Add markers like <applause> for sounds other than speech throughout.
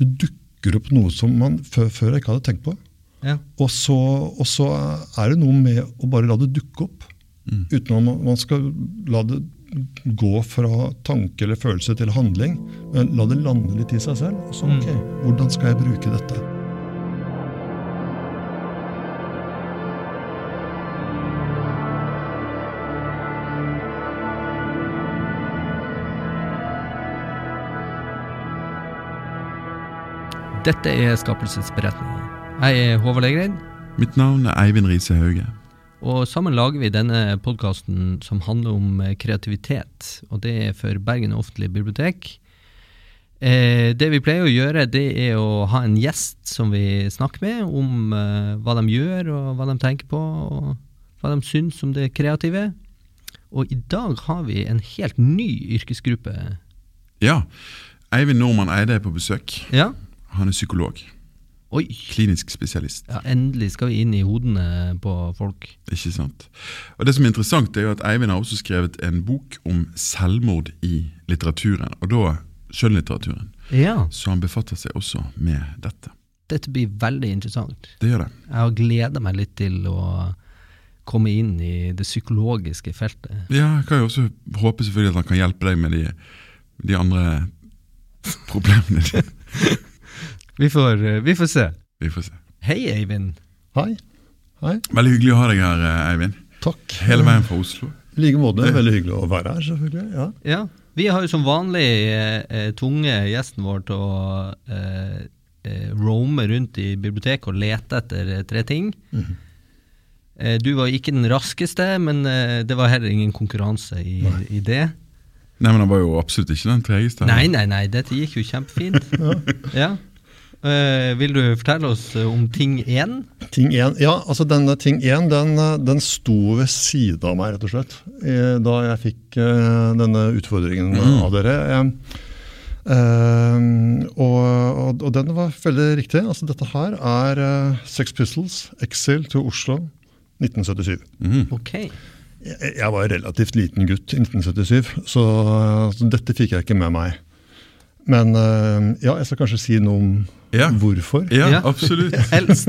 det dukker opp noe som man før, før jeg ikke hadde tenkt på. Ja. Og så, og så er det noe med å bare la det dukke opp. Uten at man- man skal la det gå fra tanke eller følelse til handling. Men la det lande litt i seg selv. Og så, ok, hvordan skal jeg bruke dette? Dette er Skapelsesberetningen. Jeg er Håvard Legreid, Mitt navn er Eivind Riise Hauge. og sammen lager vi denne podkasten som handler om eh, kreativitet. Og det er for Bergen offentlige bibliotek. Eh, det vi pleier å gjøre, det er å ha en gjest som vi snakker med om eh, hva de gjør, og hva de tenker på, og hva de syns om det kreative. Og i dag har vi en helt ny yrkesgruppe. Ja, Eivind Nordmann Eide er på besøk. Ja? Han er psykolog. Oi! Klinisk spesialist. Ja, endelig skal vi inn i hodene på folk. Ikke sant? Og Det som er interessant, er jo at Eivind har også skrevet en bok om selvmord i litteraturen. Og da skjønnlitteraturen. Ja, Så han befatter seg også med dette. dette blir veldig interessant. Det gjør det. Jeg har gleda meg litt til å komme inn i det psykologiske feltet. Ja, jeg kan jo også håpe selvfølgelig at han kan hjelpe deg med de, de andre problemene dine. <laughs> Vi får, eh, vi får se. Vi får se. Hei, Eivind. Hei. Hei. Veldig hyggelig å ha deg her, eh, Eivind. Takk. Hele veien fra Oslo. I like måte. Veldig hyggelig å være her, selvfølgelig. Ja. Ja, Vi har jo som vanlig eh, eh, tvunget gjesten vår til å eh, eh, roame rundt i biblioteket og lete etter tre ting. eh, du var ikke den raskeste, men eh, det var heller ingen konkurranse i, i det. Nei, men han var jo absolutt ikke den tregeste. Nei, nei, nei, dette gikk jo kjempefint. <laughs> ja. ja. Eh, vil du fortelle oss eh, om ting 1? Ting 1, ja, altså denne ting 1 den, eh, den sto ved siden av meg, rett og slett, eh, da jeg fikk eh, denne utfordringen av dere. Eh, og, og, den var veldig riktig. Altså dette her er Sex Pistols, Exile til Oslo, 1977. Ok. Jeg, jeg var relativt liten gutt i 1977, så, så dette fikk jeg ikke med meg. Men eh, ja, jeg skal kanskje si noe om Ja. hvorfor. Ja, Ja. absolutt. <laughs> Helst.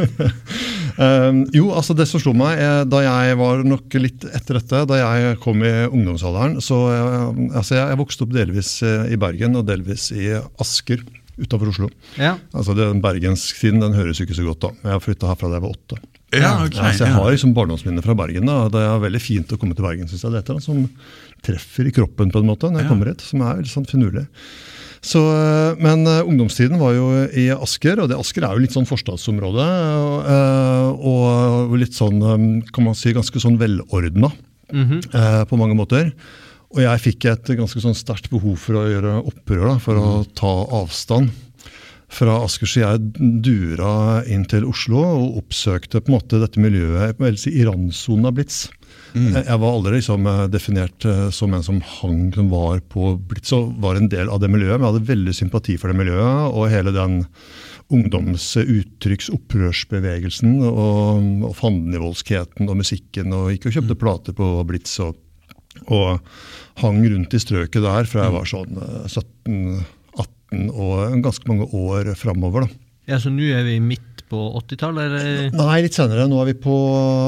Um, <laughs> jo, altså det som slo meg eh, da jeg var nok litt etter dette, da jeg kom i ungdomsalderen så jeg, altså jeg, jeg vokste opp delvis eh, i Bergen og delvis i Asker utafor Oslo. Ja. Altså den Bergenssiden den høres jo ikke så godt da. Jeg flytta herfra da jeg var åtte. Ja, ok. Ja, så jeg ja. har liksom barndomsminner fra Bergen. da, Det er veldig fint å komme til Bergen, synes jeg. Det er et eller annet som treffer i kroppen på en måte når jeg Ja. kommer hit, som er litt sånn finurlig. Så, øh, men øh, ungdomstiden var jo i Asker, og det Asker er jo litt sånn forstadsområde. øh, Og litt sånn, kan man si, ganske sånn velordna øh, på mange måter. Og jeg fikk et ganske sånn sterkt behov for å gjøre opprør, da, for å ta avstand fra Asker. Så jeg dura inn til Oslo og oppsøkte på en måte dette miljøet i randsonen av Blitz. Jeg jeg var aldri liksom eh, definert eh, som en som hang, som var på Blitz og var en del av det miljøet. Men jeg hadde veldig sympati for det miljøet og hele den ungdomsuttrykks opprørsbevegelsen og, og fandenivoldskheten og musikken. Og gikk og kjøpte plater på Blitz og, og hang rundt i strøket der fra jeg var sånn eh, 17-18 og ganske mange år framover. ja, så nå er vi midt på 80-tallet. Nei, litt senere. Nå er vi på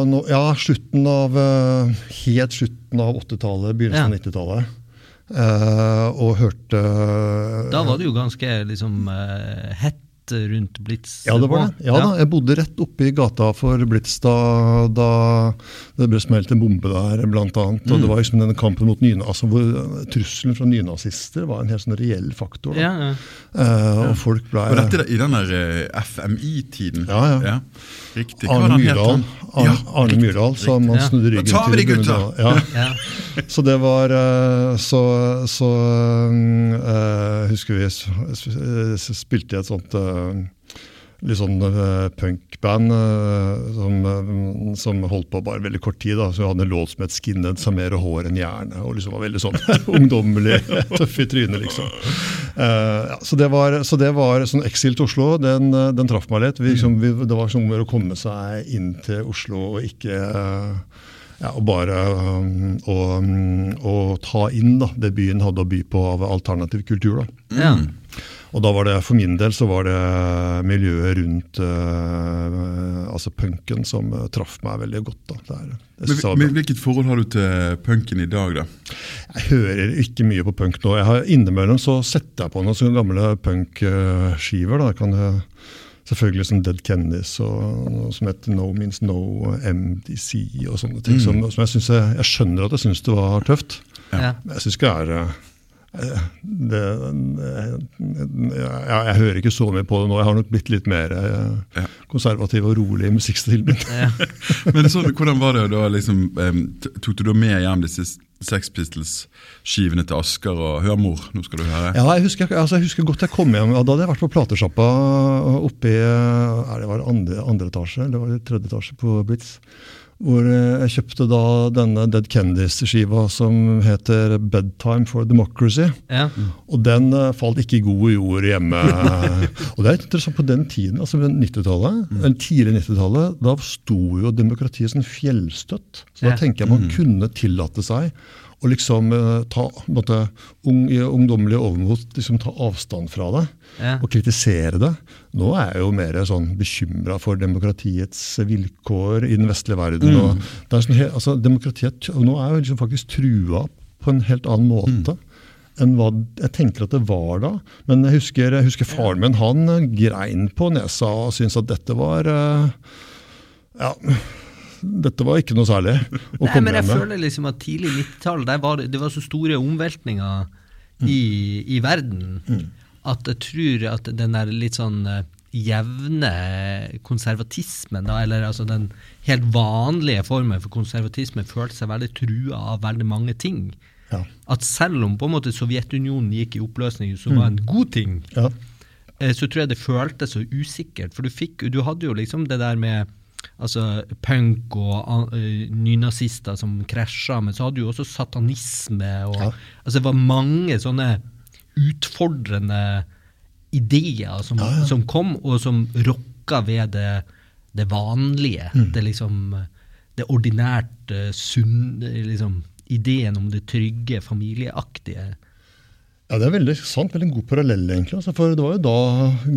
nå, ja, slutten av eh, helt slutten av 80-tallet, begynnelsen av Ja. 90-tallet. Uh, og hørte Da var det jo ganske liksom uh, hett rundt Blitz. Ja, det var det. Ja, da, Jeg bodde rett oppe i gata for Blitz da, da det ble smelt en bombe der, blant annet. Og det var liksom denne kampen mot nyna, altså hvor trusselen fra nynazister var en helt sånn reell faktor. Da. Ja, ja. Eh, og folk ble Og dette i den der eh, FMI-tiden. Ja, ja. Riktig. Arne Myrdal, da? Arne, Ja, Arne Myrdal som han snudde ryggen tar vi til. de gutta! Ja. ja. Så det var eh, Så, så eh, husker vi spilte i et sånt eh, litt sånn uh, punkband uh, som, uh, som holdt på bare veldig kort tid. da, så hadde en låt som het 'Skinhead som mer hår enn hjerne'. og liksom var veldig sånn <laughs> ungdommelig, tøff i trynet, liksom. Ja, så det var, så det var sånn Exil til Oslo, den, den traff meg litt. Vi, liksom, vi, det var sånn å komme seg inn til Oslo og ikke ja, og bare um, å, um, å ta inn da, det byen hadde å by på av alternativ kultur. da. Mm. Og da var det, For min del så var det miljøet rundt uh, altså punken som uh, traff meg veldig godt. da. Det er, det men, men, Hvilket forhold har du til punken i dag, da? Jeg hører ikke mye på punk nå. Jeg har, innimellom så setter jeg på noen sånne gamle punkskiver. da. Jeg kan selvfølgelig som Dead Kennedys og noe som heter No Means No, MDC og sånne ting. Mm. Som, som, jeg, jeg, jeg skjønner at jeg syns det var tøft. Ja. Men jeg syns ikke det er det, ja, jeg hører ikke så mye på det nå. Jeg har nok blitt litt mer ja. konservativ og rolig i musikkstilen min. Ja. <laughs> Men så, Hvordan var det da? Liksom, tok du da med hjem disse Sex Pistols-skivene til Asker og 'Hør, mor'? Nå skal du høre. Ja, Jeg husker, altså, jeg husker godt jeg kom hjem. Da hadde jeg vært på platesjappa oppe i er det var andre, andre etasje, eller var det tredje etasje på Blitz. Hvor eh, jeg kjøpte da denne Dead Kennedys-skiva som heter 'Bedtime for Democracy'. Ja. Og den uh, falt ikke i gode jord hjemme. <laughs> og det er interessant På den tiden, altså 90-tallet, mm. tidlig 90-tallet, da sto jo demokratiet som fjellstøtt. Så da tenker jeg man mm. kunne tillate seg å liksom uh, ta måtte, ung, ungdommelig overmot liksom ta avstand fra det ja. og kritisere det. Nå er jeg jo mer sånn bekymra for demokratiets vilkår i den vestlige verden. Mm. og er sånn, altså, Demokratiet nå er jo liksom faktisk trua på en helt annen måte. Mm enn hva jeg tenker at det var da. Men jeg husker, jeg husker faren min han grein på nesa og syntes at dette var uh, ja, dette var ikke noe særlig å Nei, men jeg føler liksom at Tidlig 90-tall var det var så store omveltninger mm. i, i, verden mm. at jeg tror at den der litt sånn uh, jevne konservatismen, da, eller altså den helt vanlige formen for konservatisme, følte seg veldig trua av veldig mange ting. Ja. At selv om på en måte Sovjetunionen gikk i oppløsning, som mm. var en god ting, ja. Eh, så tror jeg det føltes så usikkert. For du, fikk, du hadde jo liksom det der med altså punk og uh, nynazister som krasja, men så hadde du også satanisme. Og, ja. altså Det var mange sånne utfordrende ideer som, ja, ja. som kom, og som rokka ved det, det vanlige. Mm. Det liksom det ordinært sunne liksom, Ideen om det trygge, familieaktige. Ja, Det er veldig sant, veldig god parallell, egentlig. Altså, for det var jo da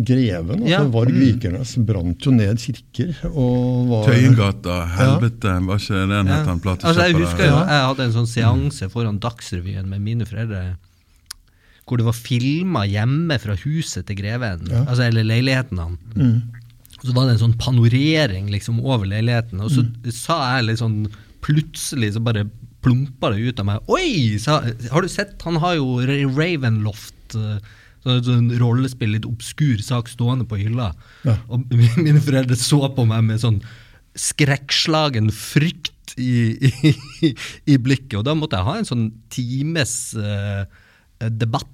greven, altså ja. Varg mm. Vikernes, brant jo ned kirker. og var... Tøyengata, helvete, ja. var ikke det den ja. het? Altså, jeg husker jo, jeg hadde en sånn seanse foran Dagsrevyen med mine foreldre. Hvor det var filma hjemme fra huset til greven, ja. altså, eller leiligheten hans. Mm. Så var det en sånn panorering liksom over leiligheten, og så mm. sa jeg litt sånn Plutselig så bare plumpa det ut av meg. Oi! Så, har du sett? Han har jo Ravenloft. Eh, så sånn rollespill, litt obskur sak stående på hylla. Ja. Og <laughs> mine foreldre så på meg med sånn skrekkslagen frykt i, i, i, blikket. Og da måtte jeg ha en sånn times uh, debatt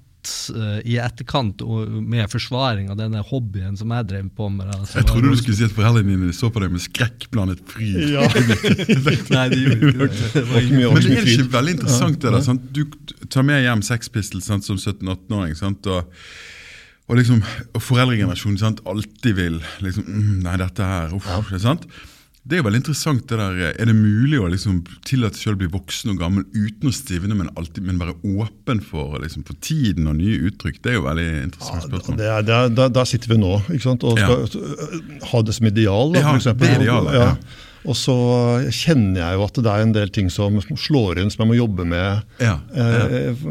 uh, i etterkant med forsvaring av denne hobbyen som jeg drev på med. Altså, jeg trodde du skulle si at foreldrene dine så på deg med skrekkblandet fryd. Ja. <laughs> Nei, de gjorde ikke det. Men det er ikke veldig interessant det der. Sant? Du tar med hjem Sex Pistols som 17-18-åring. og og liksom, og foreldregenerasjonen sant, alltid vil liksom, mm, Nei, dette her uff, ja. sant? Det er veldig interessant. det der, Er det mulig å liksom tillate seg å bli voksen og gammel uten å stivne, men, alltid, men være åpen for, liksom, for, tiden og nye uttrykk? Det er jo veldig interessant spørsmål. Ja, det er, det er, der sitter vi nå ikke sant? og skal ja. ha det som ideal. Da, ja, for eksempel. det idealet, ja. ja. Og så kjenner jeg jo at det er en del ting som slår inn, som jeg må jobbe med. Ja, ja. Eh,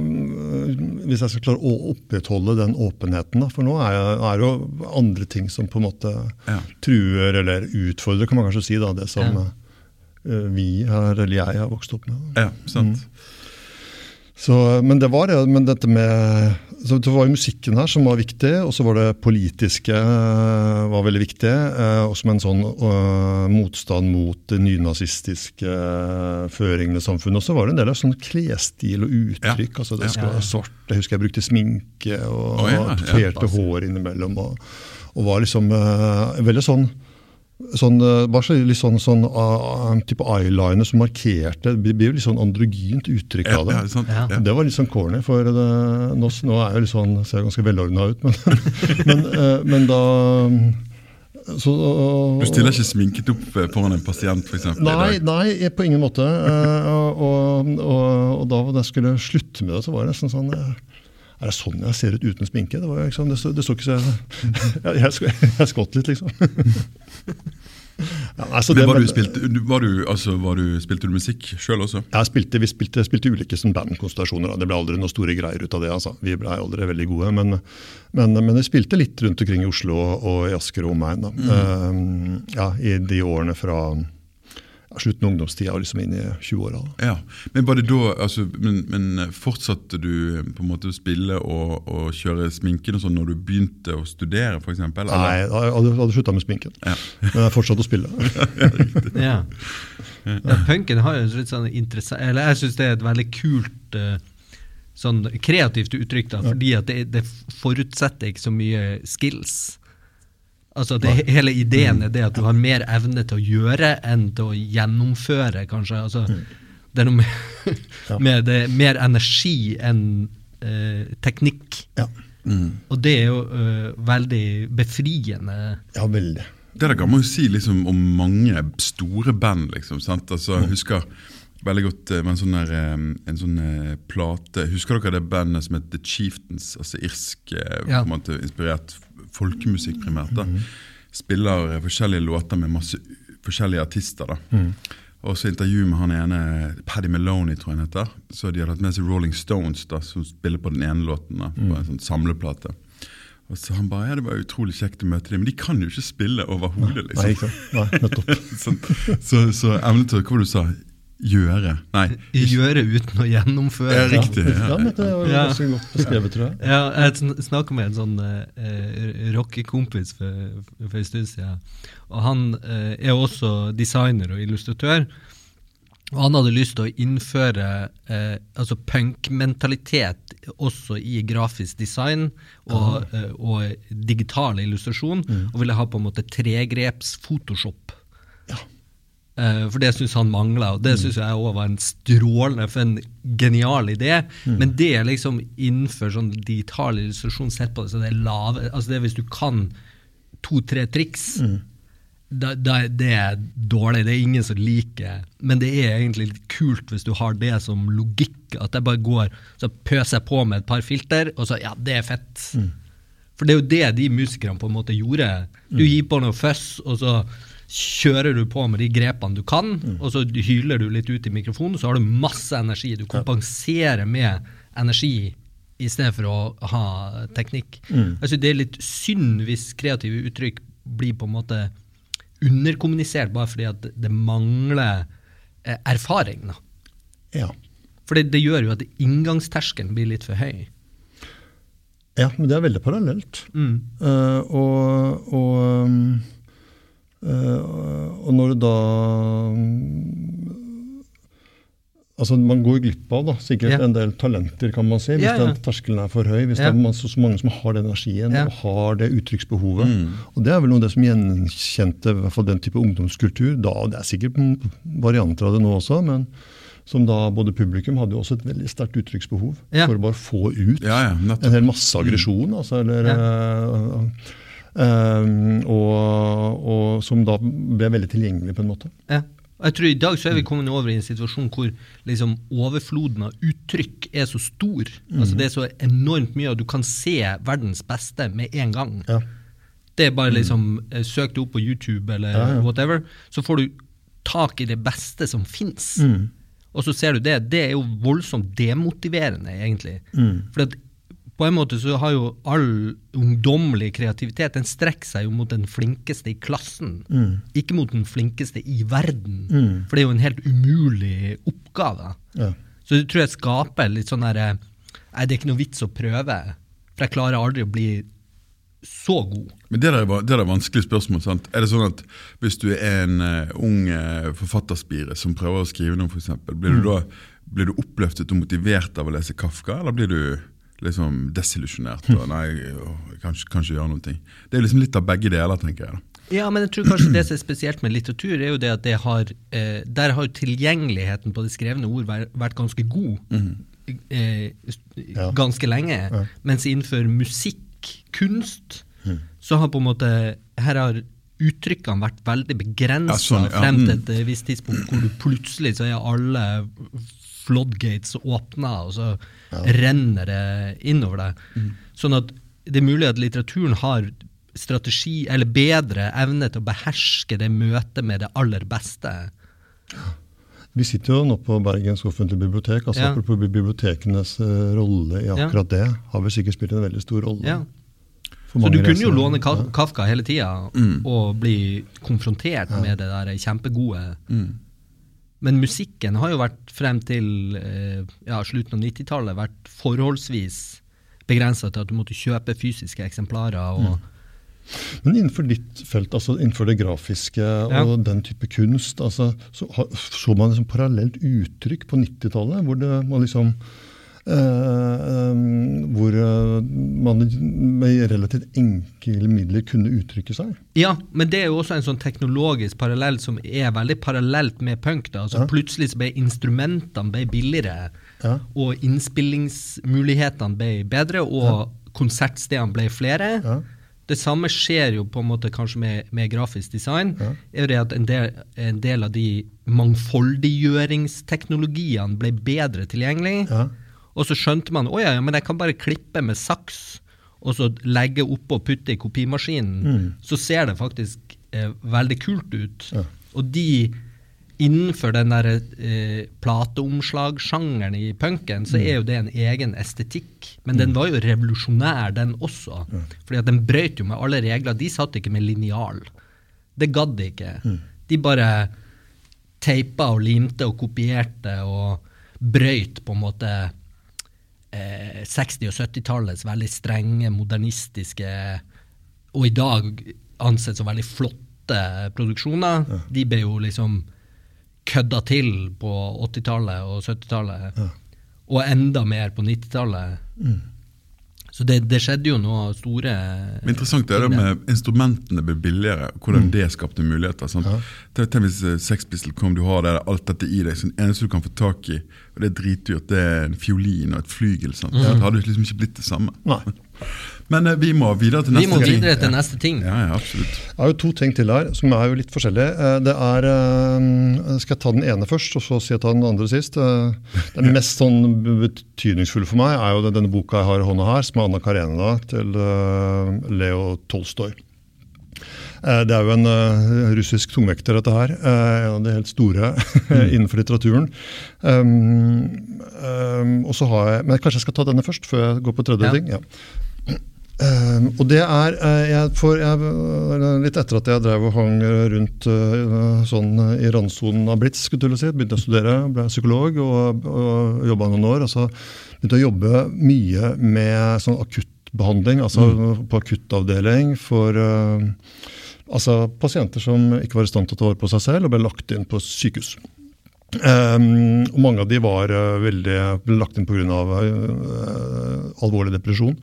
hvis jeg skal klare å opprettholde den åpenheten. Da. For nå er, det jo andre ting som på en måte ja. truer eller utfordrer, kan man kanskje si, da, det som eh, vi her, eller jeg har vokst opp med. Ja, sant. Mm. Så, men det var men dette med så Det var musikken her som var viktig, og så var det politiske uh, var veldig viktig. Uh, og som en sånn uh, motstand mot det nynazistiske uh, føringene i samfunnet. Og så var det en del av sånn klesstil og uttrykk. Ja. altså Det skal ja. være svart. Jeg husker jeg brukte sminke og, oh, ja. hår innimellom. Og, og var liksom veldig sånn sånn, eh, bare litt sånn, sånn uh, type eyeliner som markerte Det blir litt sånn androgynt uttrykk av det. Ja, sånn, ja. Det var litt sånn corny, for det, nå, nå, er jeg litt sånn, ser jeg ganske velordna ut, men, <laughs> men, uh, men da så, uh, du stiller ikke sminket opp foran en pasient? For eksempel, nei, nei, på ingen måte. og, og, og, da da jeg skulle slutte med det, så var det nesten sånn Er det sånn jeg ser ut uten sminke? Det, var liksom, det, så, det så ikke så <laughs> Jeg, jeg, jeg skvatt litt, liksom. <laughs> Ja, altså så Men det- var du men- spilte, du- var du, altså, var du, spilte du musikk sjøl også? Jeg spilte, vi spilte, spilte ulike sånn bandkonstellasjoner. Det ble aldri noen store greier ut av det. altså. Vi ble aldri veldig gode. Men, men, men vi spilte litt rundt omkring i Oslo og, og i Asker og omegn. Mm. Uh, ja, I de årene fra slutten av ungdomstida og liksom inn i 20-åra. Ja, Men var det da, altså, men, men fortsatte du på en måte å spille og, og kjøre sminken og sånn når du begynte å studere, For eksempel, eller? Nei, jeg hadde, hadde slutta med sminken. Ja. Men jeg fortsatte å spille. <laughs> Ja. ja punken har jo litt sånn interessant Eller jeg syns det er et veldig kult eh, sånn kreativt uttrykk, da, fordi at det, det forutsetter ikke så mye skills. Altså det, Hele ideen er det at du har mer evne til å gjøre enn til å gjennomføre, kanskje. Altså, Det er noe med, <laughs> med det, mer energi enn eh, teknikk. Ja, Og det er jo uh, veldig befriende. ja veldig. Det der kan man jo si liksom om mange store band. liksom, sant? Altså, jeg husker veldig godt eh, med en sånn, der, eh, en sånn plate Husker dere det bandet som het The Chieftains? Altså irsk, Ja. på en måte inspirert folkemusikk primært. da. Spiller eh, forskjellige låter med masse forskjellige artister. da. Og så intervju med han ene, Paddy Meloni tror jeg han heter. Så de hadde hatt med seg Rolling Stones, da, som spiller på den ene låten. da, på en sånn samleplate. Og så han bare, ja det var utrolig kjekt å møte dem, men de kan jo ikke spille overhodet. liksom. Nei, ikke sant? Nei, nettopp. <laughs> Sånn, så, så evnen til Hva du sa? Gjøre? Nei. Gjøre uten å gjennomføre. Ja, riktig. Ja, Ja. det var Ja. ganske godt beskrevet, tror jeg. Ja, jeg sn- snakka med en sånn eh, rockekompis for, for en stund siden. Og han eh, er også designer og illustratør. Og han hadde lyst til å innføre eh, altså punk-mentalitet også i grafisk design og, eh, og digital illustrasjon, og ville ha på en måte tregreps Photoshop. Eh, for det syns han mangla, og det syns jeg òg var en strålende for en genial idé. Men det er liksom innenfor sånn digital illustrasjon sett på det, så det er lave altså det er Hvis du kan to-tre triks, da, da, det er dårlig. Det er ingen som liker Men det er egentlig litt kult hvis du har det som logikk. At jeg bare går så pøser jeg på med et par filter, og så Ja, det er fett. For det er jo det de musikerne på en måte gjorde. Du gir på noe fuzz, og så kjører du på med de grepene du kan, og så hyler du litt ut i mikrofonen, så har du masse energi. Du kompenserer med energi i stedet for å ha teknikk. Mm. Altså, Det er litt synd hvis kreative uttrykk blir på en måte underkommunisert bare fordi at det mangler eh, erfaring. Da. Ja. For det, det gjør jo at inngangsterskelen blir litt for høy. ja, men det er veldig parallelt. Mm. Uh, og, og, um, og når du da Altså, Man går glipp av da, sikkert Ja. en del talenter, kan man si, hvis Ja, ja. den terskelen er for høy. Hvis det er man- så, mange som har den energien og har det uttrykksbehovet. Mm. Og Det er vel noe av det som gjenkjente i hvert fall den type ungdomskultur da. og Det er sikkert varianter av det nå også, men som da både publikum hadde jo også et veldig sterkt uttrykksbehov for å bare få ut en hel masse aggresjon. Altså, eller, eh, eh, og, og som da ble veldig tilgjengelig på en måte. Ja. Jeg tror I dag så er vi kommet over i en situasjon hvor liksom overfloden av uttrykk er så stor. Altså Det er så enormt mye, og du kan se verdens beste med en gang. Ja. Det er bare liksom eh, Søk det opp på YouTube eller Ja, ja. whatever, så får du tak i det beste som fins. Mm. Og så ser du det. Det er jo voldsomt demotiverende, egentlig. Mm. For at på en måte så har jo all ungdommelig kreativitet Den strekker seg jo mot den flinkeste i klassen, Mm. ikke mot den flinkeste i verden. Mm. For det er jo en helt umulig oppgave. Ja. Så det tror jeg skaper litt sånn herre Nei, det er ikke noe vits å prøve, for jeg klarer aldri å bli så god. Men det der, er det der er vanskelig spørsmål. sant? Er det sånn at Hvis du er en uh, ung uh, forfatterspire som prøver å skrive noe, f.eks., blir, du da, blir du oppløftet og motivert av å lese Kafka, eller blir du liksom desillusjonert og nei, å, kanskje, kanskje gjøre noe? Det er liksom litt av begge deler, tenker jeg. Ja, men jeg tror kanskje det som er spesielt med litteratur, er jo det at det har, eh, der har tilgjengeligheten på det skrevne ord vært, ganske god eh, s- Ja. ganske lenge. Ja. Mens innenfor musikk, kunst, så har på en måte her har uttrykkene vært veldig begrensa Ja, sånn, ja, frem til mm. et eh, visst tidspunkt, hvor du plutselig så er alle floodgates åpner, og så renner det innover deg. Mm. Sånn at det er mulig at litteraturen har strategi, eller bedre evne til å beherske det møtet med det aller beste. Vi sitter jo nå på Bergens offentlige bibliotek. altså Ja. Apropos bibliotekenes eh, rolle i Ja. akkurat det, har vel sikkert spilt en veldig stor rolle. Ja. Så du kunne jo låne Ka Kafka hele tida Mm. og bli konfrontert med det der kjempegode. Mm. Men musikken har jo vært frem til eh, ja, slutten av 90-tallet vært forholdsvis begrensa til at du måtte kjøpe fysiske eksemplarer. Og, Men innenfor ditt felt, altså innenfor det grafiske og den type kunst, altså, så så man liksom parallelt uttrykk på 90-tallet, hvor det man liksom Hvor eh, man med relativt enkle midler kunne uttrykke seg. Ja, men det er jo også en sånn teknologisk parallell som er veldig parallelt med punk. da, altså Ja. Plutselig så ble instrumentene ble billigere, Ja. og innspillingsmulighetene ble bedre, og konsertstedene ble flere. Ja. Det samme skjer jo på en måte kanskje med, med grafisk design. Ja. er det at en del, en del av de mangfoldiggjøringsteknologiene ble bedre tilgjengelig. Ja. Og så skjønte man å ja, ja, men jeg kan bare klippe med saks og så legge oppå og putte i kopimaskinen. Mm. Så ser det faktisk eh, veldig kult ut. Ja. Og de innenfor den der eh, plateomslagsjangeren i punken, Mm. så er jo det en egen estetikk. Men den var jo revolusjonær, den også. Fordi at den brøt jo med alle regler. De satt ikke med linjal. Det gadd de ikke. Mm. De bare teipa og limte og kopierte og brøyt på en måte eh, 60- og 70-tallets veldig strenge, modernistiske og i dag ansett som veldig flotte produksjoner. De ble jo liksom kødda til på 80-tallet og 70-tallet. Og enda mer på 90-tallet. Så det, det skjedde jo noe store Men Interessant det er det med instrumentene ble billigere, hvordan det skapte muligheter. Sånn. Ja. tenk hvis eh, Sex Pistol kom, du har det, alt dette i deg, så det eneste du kan få tak i, og det er dritdyrt, det er en fiolin og et flygel. Sant? Det hadde liksom ikke blitt det samme. Nei. <laughs> Men eh, vi må videre til Vi neste må ting. videre til neste ting. Ja, ja, absolutt. Jeg har jo to ting til her, som er jo litt forskjellige. Eh, Det er, eh, Skal jeg ta den ene først, og så si jeg ta den andre sist? Den mest sånn betydningsfulle for meg er jo denne boka jeg har i hånda her, som er Anna Karenina til Leo Tolstoy. Eh, Det er jo en uh, russisk tungvekter, dette her. Uh, En av de helt store <laughs> innenfor litteraturen. Um, um, og så har jeg, Men kanskje jeg skal ta denne først, før jeg går på tredje Ja. ting? Ja. Um, og det er eh, jeg, for jeg, eh, Litt etter at jeg drev og hang rundt uh, sånn i randsonen av Blitz, skulle jeg si, begynte å studere, ble psykolog og, og jobba noen år. og så begynte å jobbe mye med sånn akuttbehandling, altså på akuttavdeling for uh, altså pasienter som ikke var i stand til å ta vare på seg selv og ble lagt inn på sykehus. Um, og mange av de var uh, veldig, ble lagt inn pga. Uh, alvorlig depresjon.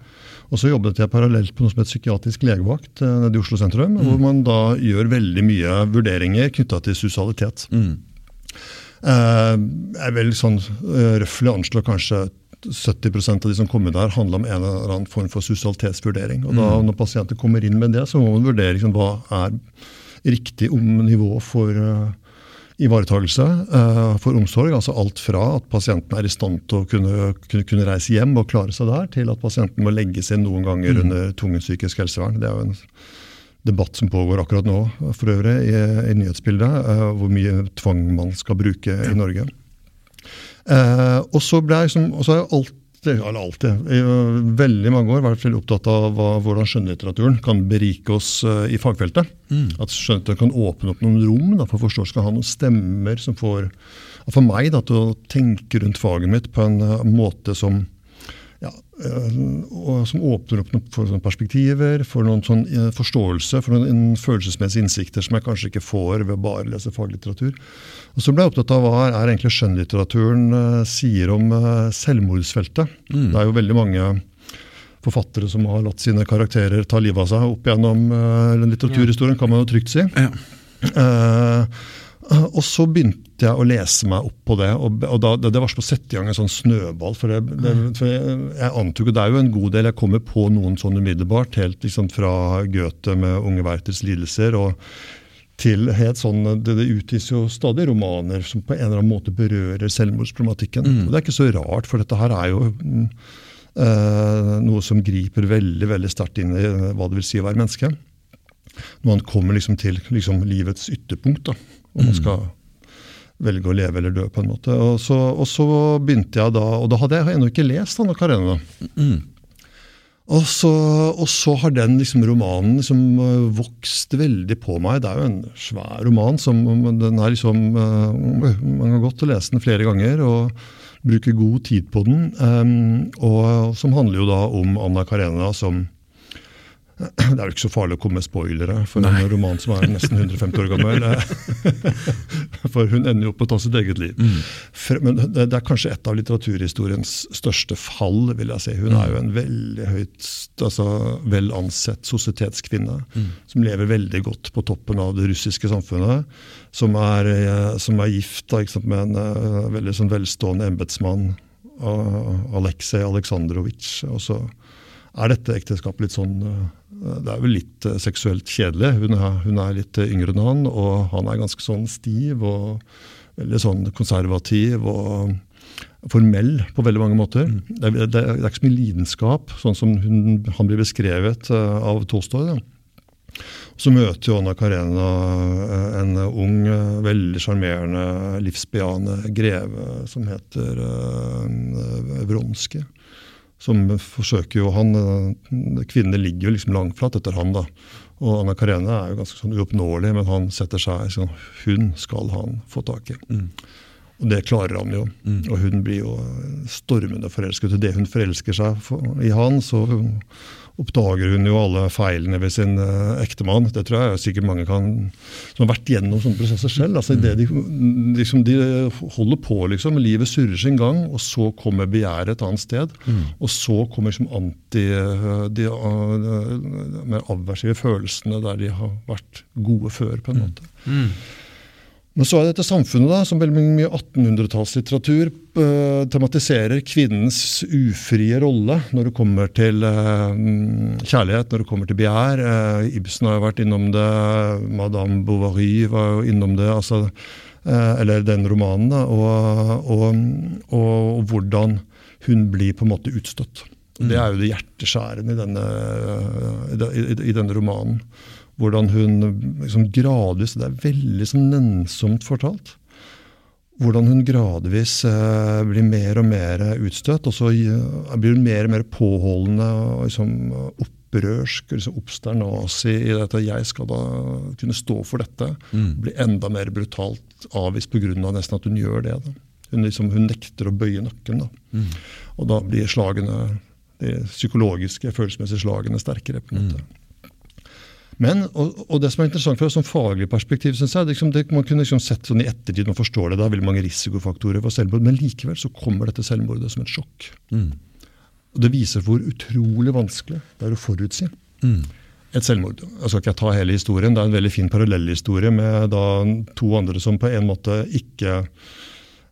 Og så jobbet jeg parallelt på noe som heter psykiatrisk legevakt eh, nede i Oslo sentrum, hvor man da gjør veldig mye vurderinger knytta til sosialitet. Mm. Eh, er vel sånn uh, røftlig anslår kanskje 70% av de som kommer der, handler om en eller annen form for sosialitetsvurdering. Og da, Når pasienter kommer inn med det, så må man vurdere liksom, hva er riktig om nivå for ivaretagelse, uh, for omsorg. Altså alt fra at pasienten er i stand til å kunne, kunne, kunne reise hjem og klare seg der, til at pasienten må legges inn noen ganger under tvungent psykisk helsevern. Det er jo en debatt som pågår akkurat nå for øvrig i, i nyhetsbildet, uh, hvor mye tvang man skal bruke i Norge. Uh, og så ble jeg liksom, og så har jeg alltid, eller alltid, i uh, veldig mange år vært veldig opptatt av hva, hvordan skjønnlitteraturen kan berike oss uh, i fagfeltet. At skjønnlitteraturen kan åpne opp noen rom da, for forståelse, skal ha noen stemmer som får for meg da, til å tenke rundt faget mitt på en måte som og som åpner opp for sånne perspektiver, for noen sånn forståelse, for noen følelsesmessige innsikter som jeg kanskje ikke får ved å bare lese faglitteratur. Og Så ble jeg opptatt av hva er egentlig skjønnlitteraturen uh, sier om selvmordsfeltet. Det er jo veldig mange forfattere som har latt sine karakterer ta livet av seg opp gjennom litteraturhistorien, kan man jo trygt si. Ja. Uh, og så begynte begynte jeg å lese meg opp på det. og, og da, Det var som å sette i gang en sånn snøball. for, det, det, for Jeg, jeg antok det er jo en god del. Jeg kommer på noen sånn umiddelbart, helt liksom fra Goethe med Unge Werthers lidelser. og til helt sånn, Det, det utgis jo stadig romaner som på en eller annen måte berører selvmordsproblematikken. Mm. Og Det er ikke så rart, for dette her er jo uh, noe som griper veldig veldig sterkt inn i hva det vil si å være menneske. Når man kommer liksom til liksom livets ytterpunkt, da, og man mm. skal velge å leve eller dø. på en måte. Og så, og så begynte jeg da, og da hadde jeg ennå ikke lest Anna Karenina. Mm. Og, så, og så, har den liksom, romanen liksom, vokst veldig på meg. Det er jo en svær roman. som den er liksom, uh, Man kan godt lese den flere ganger og bruke god tid på den. Um, og Som handler jo da om Anna Karenina som <clears throat> det er jo ikke så farlig å komme med spoilere for Nei. en roman som er nesten 150 år gammel. <laughs> For hun ender jo opp med å ta sitt eget liv. Mm. Men det er kanskje et av litteraturhistoriens største fall. vil jeg si. Hun er jo en veldig høyt, altså vel ansett sosietetskvinne. Mm. Som lever veldig godt på toppen av det russiske samfunnet. Som er, eh, som er gift da, sant, med en uh, veldig sånn velstående embetsmann. Aleksej Aleksandrovitsj. Og så er dette ekteskapet litt sånn det er vel litt uh, seksuelt kjedelig. Hun er, hun er, litt uh, yngre enn han, og han er ganske sånn stiv og veldig sånn konservativ og formell på veldig mange måter. Mm. Det, er, det, er, ikke så mye lidenskap, sånn som hun, han blir beskrevet uh, av Tolstoy. Da. Så møter jo Anna Karena en ung, veldig sjarmerende, livsbejaende greve som heter Vronskij som forsøker jo han, eh, Kvinnene ligger jo liksom langflat etter han. da. Og Anna Karene er jo ganske sånn uoppnåelig, men han setter seg sånn Hun skal han få tak i. Mm. Og det klarer han jo. Mm. Og hun blir jo stormende forelsket. Og det hun forelsker seg i han, så oppdager hun jo alle feilene ved sin uh, ektemann. Det tror jeg sikkert mange kan, som har vært gjennom sånne prosesser selv. altså det de, liksom, de, holder på, liksom. Livet surrer sin gang, og så kommer begjæret et annet sted. Mm. Og så kommer liksom anti, eh, de uh, mer avversive følelsene der de har vært gode før, på en mm. måte. Mm. Men så er det dette samfunnet da, som veldig mye 1800-tallslitteratur uh, tematiserer kvinnens ufrie rolle når det kommer til uh, kjærlighet, når det kommer til begjær. Uh, Ibsen har jo vært innom det, Madame Bovary var jo innom det. altså, Eller den romanen. da, og, og, og, og, hvordan hun blir på en måte utstøtt. Det er jo det hjerteskjærende i denne, i, i, i denne romanen hvordan hun liksom gradvis Det er veldig sånn nennsomt fortalt. Hvordan hun gradvis eh, blir mer og mer utstøtt. Og så eh, blir hun mer og mer påholdende og liksom, opprørsk, liksom obsternasi i dette. 'Jeg skal da kunne stå for dette'. Mm. Blir enda mer brutalt avvist pga. nesten at hun gjør det. Da. Hun, liksom, hun nekter å bøye nakken. Da. Mm. Og da blir slagene, de psykologiske, følelsesmessige slagene sterkere. på en måte. Mm. Men, og, og, det som er interessant fra et sånn faglig perspektiv, synes jeg, liksom, det, man kunne liksom sett sånn i ettertid, man forstår det, det er veldig mange risikofaktorer for selvmord, men likevel så kommer dette selvmordet som et sjokk. Mm. Og Det viser hvor utrolig vanskelig det er å forutsi. Mm. Et selvmord. Jeg skal ikke ta hele historien, det er en veldig fin parallellhistorie med da to andre som på en måte ikke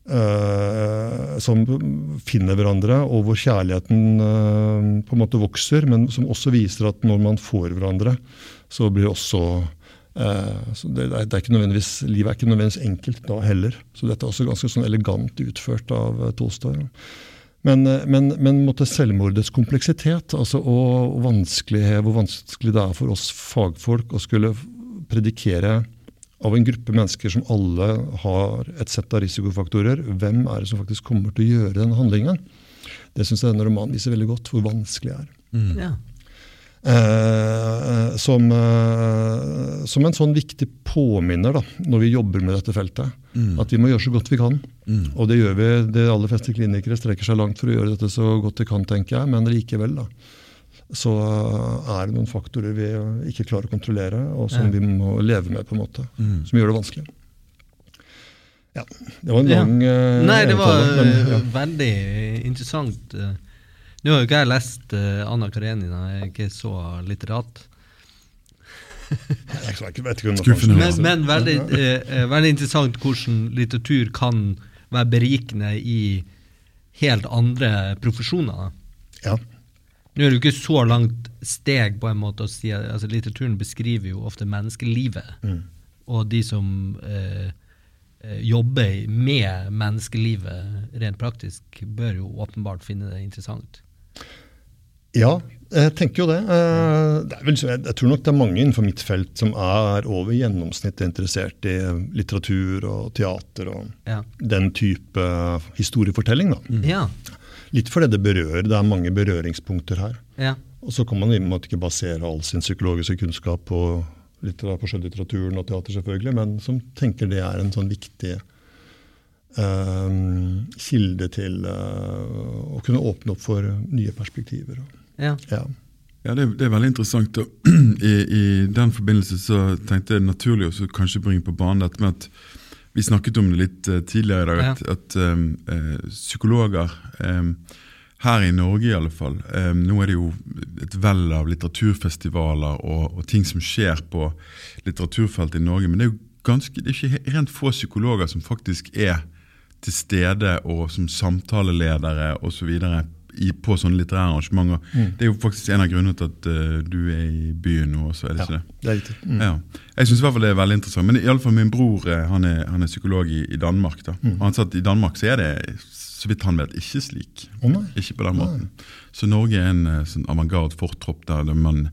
Uh, som finner hverandre, og hvor kjærligheten uh, på en måte vokser, men som også viser at når man får hverandre, så blir også eh, så det, det, er ikke nødvendigvis, Livet er ikke nødvendigvis enkelt da heller. Så dette er også ganske sånn elegant utført av uh, Tolstoy. Men, eh, men, men måtte selvmordets kompleksitet, altså, og, og vanskelighet, hvor vanskelig det er for oss fagfolk å skulle predikere av en gruppe mennesker som alle har et sett av risikofaktorer, hvem er det som faktisk kommer til å gjøre den handlingen? Det syns jeg denne romanen viser veldig godt, hvor vanskelig det er. Mm. Ja. Eh, som, eh, som, en sånn viktig påminner da, når vi jobber med dette feltet. Mm. At vi må gjøre så godt vi kan. Mm. Og det gjør vi. De aller fleste klinikere strekker seg langt for å gjøre dette så godt de kan, tenker jeg. Men likevel da, så er det noen faktorer vi ikke klarer å kontrollere, og som ja. vi må leve med, på en måte. Mm. Som gjør det vanskelig. Ja, Det var en lang ja. Nei, det var men, ja. veldig interessant. Uh, nå har jo ikke jeg lest uh, Anna Karenina, jeg er ikke så litterat. jeg er ikke Skuffende. Men, men veldig, eh, veldig interessant hvordan litteratur kan være berikende i helt andre profesjoner. Ja. Nå er det jo ikke så langt steg på en måte å si at altså, Litteraturen beskriver jo ofte menneskelivet. Mm. Og de som eh, eh, jobber med menneskelivet rent praktisk, bør jo åpenbart finne det interessant. Ja, jeg tenker jo det. Eh, det er vel, jeg, tror nok det er mange innenfor mitt felt som er over gjennomsnittet interessert i litteratur og teater og Ja. den type historiefortelling. da. Ja. Litt fordi det berører, det er mange berøringspunkter her. ja. Og så kan man i med ikke basere all sin psykologiske kunnskap på, littera- på skjønnlitteraturen og teater, selvfølgelig, men som tenker det er en sånn viktig kilde til eh, å kunne åpne opp for nye perspektiver. ja. Ja. Ja, det, er- det er veldig interessant. Og <clears throat> I, I den forbindelse så tenkte jeg naturlig å kanskje bringe på banen dette med at vi snakket om det litt eh, tidligere i dag, at, at um, eh, psykologer um, her i Norge i alle fall um, Nå er det jo et vell av litteraturfestivaler og, og ting som skjer på litteraturfeltet i Norge, men det er jo ganske, det er ikke rent få psykologer som faktisk er til stede og som samtaleledere osv. på sånne litterære arrangementer. Det er jo faktisk en av grunnene til at uh, du er i byen nå også, er det ikke det? Det er riktig. Mm. Ja. Jeg synes i hvert fall det er veldig interessant. Men i alle fall min bror eh, han er, han er psykolog i, i Danmark. da. Mm. han sa at i Danmark så er det, så vidt han vet, ikke slik. Oh, nei. Ikke på den måten. Så Norge er en eh, sånn avantgarde fortropp der, man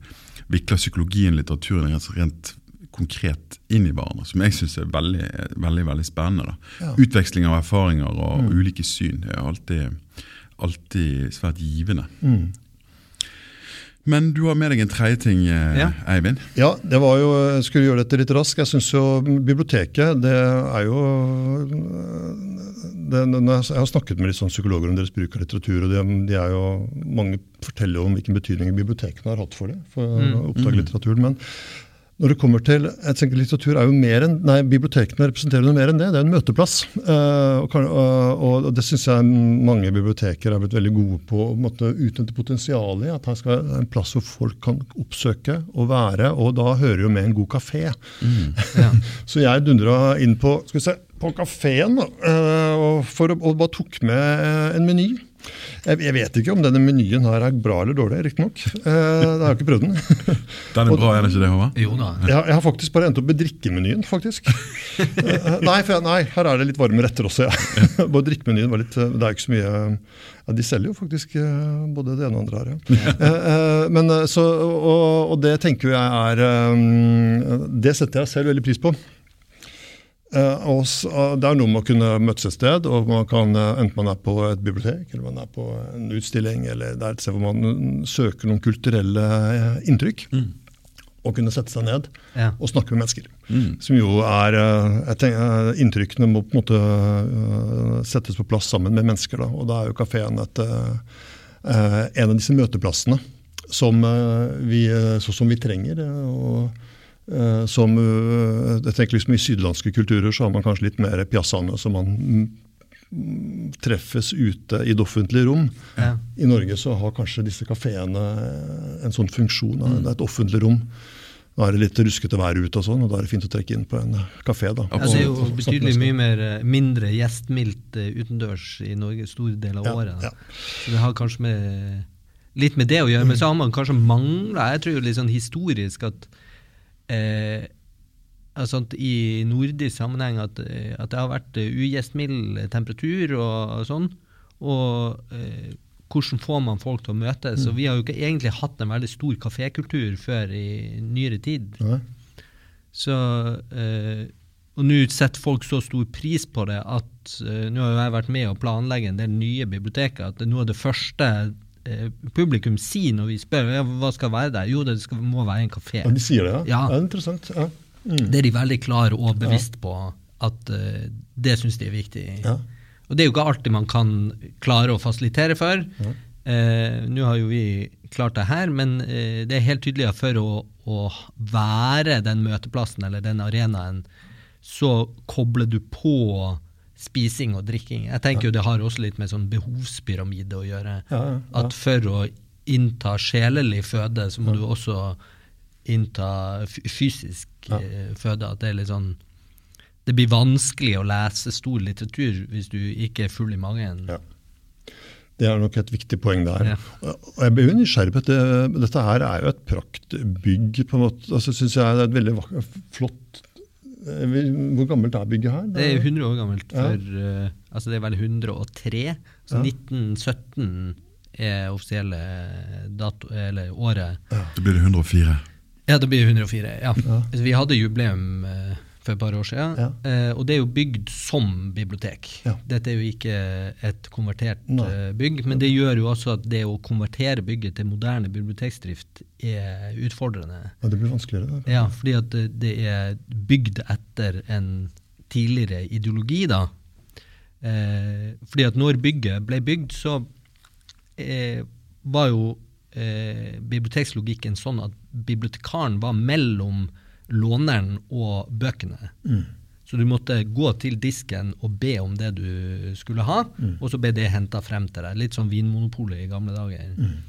vikler psykologien og litteraturen rent konkret inn i hverandre, som jeg syns er veldig, veldig veldig spennende. da. Ja. Utveksling av erfaringer og ulike syn er alltid, alltid svært givende. Mm. Men du har med deg en tredje ting, eh, Ja. Eivind. Ja, det var jo, jeg skulle gjøre dette litt raskt. Jeg syns jo biblioteket, det er jo det, når jeg jeg har snakket med litt sånn psykologer om deres bruk av litteratur, og de, de er jo, mange forteller om hvilken betydning bibliotekene har hatt for det, for å oppdage litteraturen. Men når det kommer til jeg tenker Litteratur er jo mer enn, nei, Bibliotekene representerer noe mer enn det. Det er en møteplass. Eh, og, og, og det syns jeg mange biblioteker er blitt veldig gode på. å måtte utnytte potensialet i. At her skal en plass hvor folk kan oppsøke og være. Og da hører jo med en god kafé. Ja. <laughs> Så jeg dundra inn på skal vi se, på kafeen og, å- og bare tok med eh, en meny. Jeg, vet ikke om denne menyen her er bra eller dårlig, riktignok. Eh, jeg har ikke prøvd den. <laughs> Den er bra, er den ikke det, Håvard? Jo da. Jeg, jeg har faktisk bare endt opp med drikkemenyen, faktisk. <laughs> Eh, nei, for jeg, nei, her er det litt varme retter også. Ja. <laughs> bare drikkemenyen var litt eh, Det er ikke så mye ja, De selger jo faktisk eh, både det ene og det andre her, ja. Eh, men, så, og, og det tenker jeg er Det setter jeg selv veldig pris på. Eh, og s- det er noe med å kunne møtes et sted, og man kan, eh, enten man er på et bibliotek eller man er på en utstilling, eller det er et sted hvor man mm, søker noen kulturelle inntrykk. inntrykk, og kunne sette seg ned Ja. og snakke med mennesker. Som jo er eh, jeg tenker, eh, Inntrykkene må på en måte eh, settes på plass sammen med mennesker. Da. Og da er jo kafeen eh, eh, en av disse møteplassene som eh, vi, eh, så som vi trenger. eh, og eh, som, eh, jeg tenker liksom I sydlandske kulturer så har man kanskje litt mer piazzaene, så man mm, mm, treffes ute i det offentlige rom. Ja. I Norge så har kanskje disse kafeene en sånn funksjon. Mm. Det er et offentlig rom. Da er det litt ruskete vær ute, og sånn, og da er det fint å trekke inn på en kafé. da. Ja, det er jo betydelig mye mer, eh, mindre gjestmildt eh, utendørs i Norge store deler av Ja, året. ja. Så det har kanskje med, litt med det å gjøre. Men så har man kanskje mangla Jeg tror jo litt sånn historisk at eh, altså at i nordisk sammenheng at, eh, at det har vært eh, ugjestmild temperatur og, sånn. Og eh, hvordan får man folk til å møtes? Og vi har jo ikke egentlig hatt en veldig stor kafékultur før i nyere tid. Ja. Så, eh, og nå setter folk så stor pris på det at eh, nå har jo jeg vært med å planlegge en del nye biblioteker. At det er noe av det første eh, publikum sier når vi spør ja, hva skal være der. Jo, det skal, må være en kafé. Ja, de sier det, ja? Ja. Er interessant. Ja. Mm. Det er de veldig klare og bevisst på at uh, det syns de er viktig. Ja. Og det er jo ikke alltid man kan klare å fasilitere for. Uh, Nå har jo vi klart det her, men uh, det er helt tydelig at for å, å være den møteplassen eller den arenaen, så kobler du på spising og drikking. Jeg tenker jo det har også litt med sånn behovspyramide å gjøre. Ja, ja, ja. At for å innta sjelelig føde, så må du også innta fysisk ja. føde. At det er litt sånn Det blir vanskelig å lese stor litteratur hvis du ikke er full i magen. Ja. Det er nok et viktig poeng der. Ja. Og jeg blir jo nysgjerrig på dette. Dette her er jo et praktbygg. på en måte. Altså, synes jeg Det er et veldig flott eh, Hvor gammelt er bygget her? Det er 100 år gammelt. For, ja. uh, altså det er vel 103. Så ja. 1917 er offisielle dato, eller året. Ja. Da blir det 104. Ja, det blir 104. ja. Vi hadde jubileum uh, for et par år siden. Ja. Eh, og det er jo bygd som bibliotek. Ja. Dette er jo ikke et konvertert Nei. bygg, men det gjør jo også at det å konvertere bygget til moderne biblioteksdrift er utfordrende. Ja, Det blir vanskeligere. Da. Ja, fordi at det, det er bygd etter en tidligere ideologi, da. Eh, fordi at når bygget ble bygd, så eh, var jo eh, bibliotekslogikken sånn at bibliotekaren var mellom låneren og bøkene. Mm. Så du måtte gå til disken og be om det du skulle ha, mm. og så ble det henta frem til deg. Litt som Vinmonopolet i gamle dager. Mm.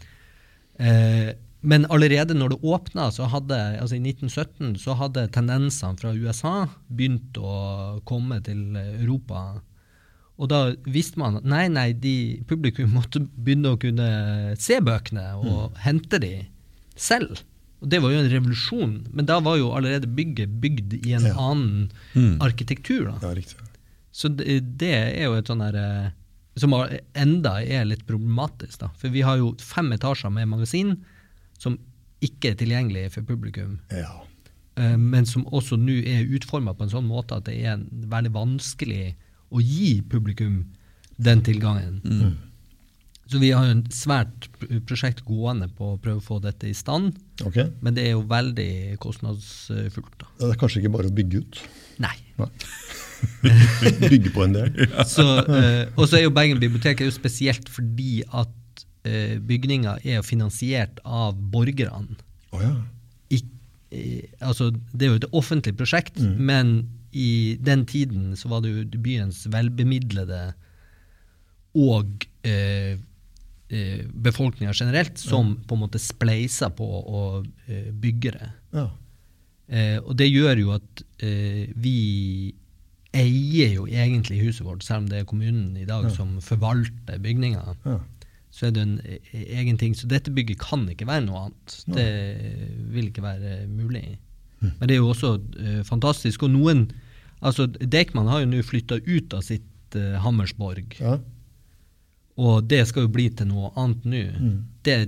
Eh, men allerede når det åpna, altså i 1917, så hadde tendensene fra USA begynt å komme til Europa. Og da visste man at nei, nei, de, publikum <laughs> måtte begynne å kunne se bøkene og mm. hente de selv. Og Det var jo en revolusjon, men da var jo allerede bygget bygd i en ja. annen mm. arkitektur. da. Ja, Så det, det, er jo et sånn herre eh, Som enda er litt problematisk. da. For vi har jo fem etasjer med magasin som ikke er tilgjengelig for publikum. Ja. Uh, men som også nå er utforma på en sånn måte at det er veldig vanskelig å gi publikum den tilgangen. Mm. Så vi har jo en svært prosjekt gående på å prøve å få dette i stand. Okay. Men det er jo veldig kostnadsfullt. da. Det er kanskje ikke bare å bygge ut? Nei. Nei. <laughs> bygge på en del. <laughs> Så, uh, og så er jo Bergen bibliotek jo spesielt fordi at uh, bygninga er finansiert av borgerne. Oh, ja. I, uh, altså, det er jo et offentlig prosjekt, mm. men i den tiden så var det jo byens velbemidlede og eh, eh, befolkninga generelt som ja. på en måte spleiser på å eh, bygge det. Ja. Eh, og det gjør jo at eh, vi eier jo egentlig huset vårt, selv om det er kommunen i dag ja. som forvalter bygninga. Så er det en e, e, egen ting. Så dette bygget kan ikke være noe annet. Det vil ikke være mulig. Mm. Men det er jo også uh, fantastisk. Og noen altså Deichman har jo nå flytta ut av sitt uh, Hammersborg. Ja. Og det skal jo bli til noe annet nå. Mm. Det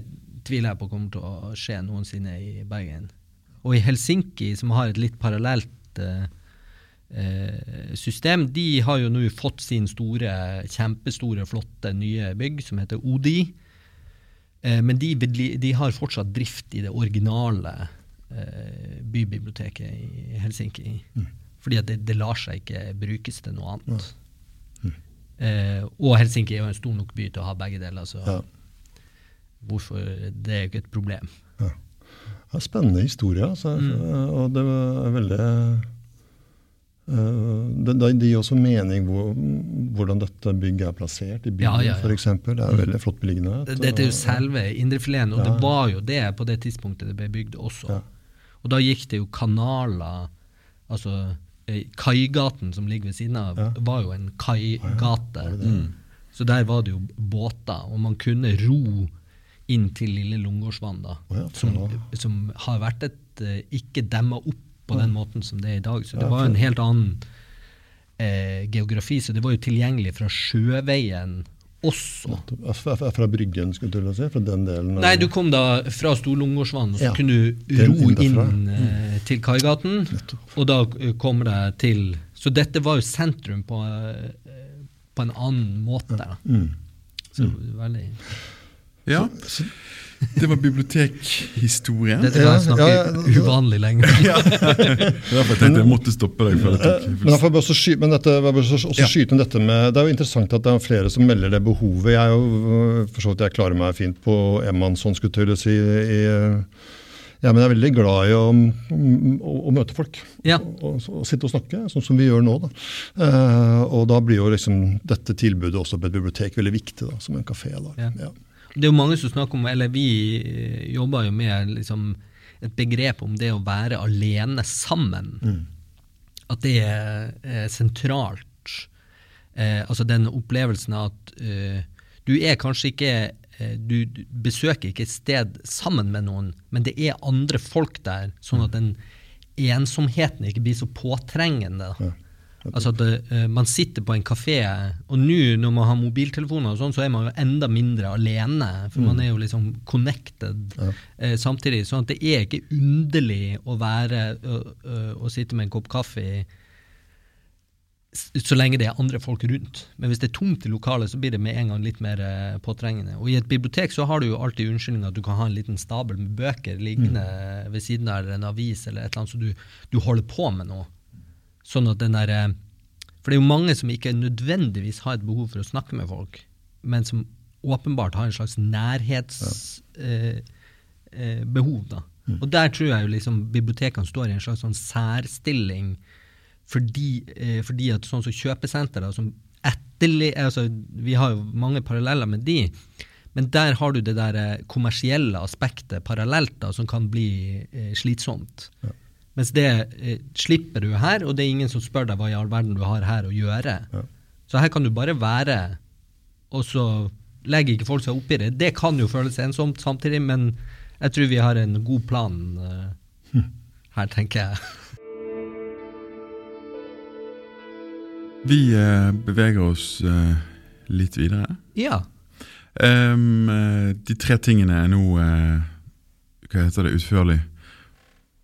tviler jeg på kommer til å skje noensinne i Bergen. Og i Helsinki, som har et litt parallelt eh, eh system, de har jo nå fått sin store, kjempestore, flotte nye bygg som heter ODI. Eh, men de, de, har fortsatt drift i det originale eh, bybiblioteket i Helsinki. Mm. Fordi det, det, lar seg ikke brukes til noe annet. Ja. Eh, og Helsinki er jo en stor nok by til å ha begge deler, så ja. hvorfor Det er jo ikke et problem. Ja. Ja, spennende historie, altså. Mm. Og det er veldig uh, det, det, gir også mening hvor, hvordan dette bygget er plassert i byen, ja, ja, ja. f.eks. Det er jo veldig flott beliggenhet. Dette er jo selve indrefileten, og det var jo det på det tidspunktet det ble bygd også. Og da gikk det jo kanaler altså Eh, Kaigaten som ligger ved siden av, ja. var jo en kaigate. Mm. Så der var det jo båter, og man kunne ro inn til Lille Lungegårdsvann, da, oh, ja, som, som, har vært et uh, ikke demma opp på den måten som det er i dag. Så det var en helt annen eh, geografi. Så det var jo tilgjengelig fra sjøveien også. Fra Bryggen, skulle du si? Fra den delen? Nei, du kom da fra Storlungårdsvann, og så ja, kunne du ro inn mm. til Kaigaten. Og da eh, kommer det til Så dette var jo sentrum på, eh, på en annen måte. Ja. Mm. Så mm. veldig Ja. Så, det var bibliotekhistorien. Dette kan jeg snakke ja, ja, uvanlig lenge. <laughs> ja. Derfor tenkte jeg måtte stoppe deg. Men, jeg får også, sky, men dette, også, ja. skyte dette med, Det er jo interessant at det er flere som melder det behovet. Jeg er jo, for så vidt jeg klarer meg fint på Emannsson, skulle jeg si. i ja, men jeg er veldig glad i å, å, å møte folk. Ja. Og, og, sitte og snakke, sånn som vi gjør nå. Da. Uh, og da blir jo liksom dette tilbudet også på et bibliotek veldig viktig, da, som en kafé. Da. Ja. Det er jo mange som snakker om, eller vi eh, jobber jo med liksom et begrep om det å være alene sammen. Mm. At det er, er sentralt. Eh, altså den opplevelsen av at eh, du er kanskje ikke eh, du du besøker ikke et sted sammen med noen, men det er andre folk der, sånn at den ensomheten ikke blir så påtrengende. da. Altså at uh, Man sitter på en kafé, og nå når man har mobiltelefoner, og sånn, så er man jo enda mindre alene. For man er jo liksom connected eh, samtidig. sånn at det er ikke underlig å være å sitte med en kopp kaffe så lenge det er andre folk rundt. Men hvis det er tomt i lokalet, så blir det med en gang litt mer eh, påtrengende. Og i et bibliotek så har du jo alltid unnskyldning at du kan ha en liten stabel med bøker liggende ved siden av eller en avis eller et eller annet, så du, du holder på med noe. Sånn at den der, eh, For det er jo mange som ikke nødvendigvis har et behov for å snakke med folk, men som åpenbart har en slags nærhetsbehov. Eh, eh, mm. Og der tror jeg jo liksom bibliotekene står i en slags sånn særstilling fordi, eh, fordi at sånn som kjøpesentre som altså, vi har jo mange paralleller med de, men der har du det der eh, kommersielle aspektet parallelt da, som kan bli eh, slitsomt. Mens det eh, slipper du her, og det er ingen som spør deg hva i all verden du har her å gjøre. Så her kan du bare være, og så legger ikke folk seg opp i det. Det kan jo føles ensomt samtidig, men jeg tror vi har en god plan eh, <laughs> her, tenker jeg. Vi eh, beveger oss eh, litt videre. Ja. Eh, de tre tingene er nå eh, Hva heter det? Utførlig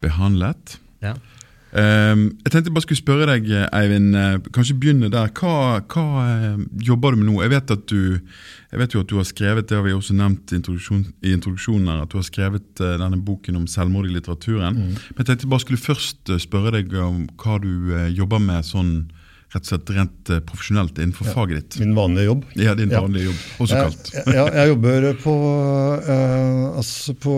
behandlet. Ja. Ehm, jeg tenkte jeg bare skulle spørre deg, Eivind. eh, kanskje begynne der. Hva, hva eh, jobber du med nå? Jeg vet, du, jeg vet jo at du har skrevet det har vi også nevnt i, introduksjon, i introduksjonen her, at du har skrevet eh, denne boken om selvmord i litteraturen. Men jeg tenkte jeg bare skulle først spørre deg om hva du jobber med sånn rett og slett rent eh, profesjonelt innenfor faget ditt. Min vanlige jobb. Ja, din Ja. vanlige jobb, også kalt. Jeg, jeg, jobber på, eh, altså på,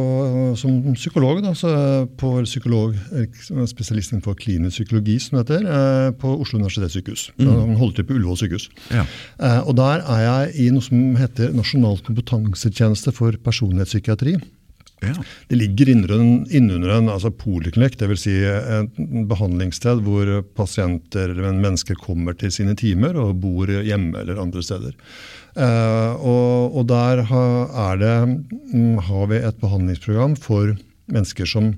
som psykolog, da, så på psykolog, eh, spesialist innenfor klinisk psykologi, som det heter, eh, på Oslo universitetssykehus. Mm. Til på Ullevål sykehus. Ja. Eh, og der er jeg i noe som heter Nasjonal kompetansetjeneste for personlighetspsykiatri. Ja. Det ligger innunder en altså poliklinikk, dvs. Si et behandlingssted hvor pasienter eller mennesker kommer til sine timer og bor hjemme eller andre steder. Eh, og, og der ha, er det, mm, har vi et behandlingsprogram for mennesker som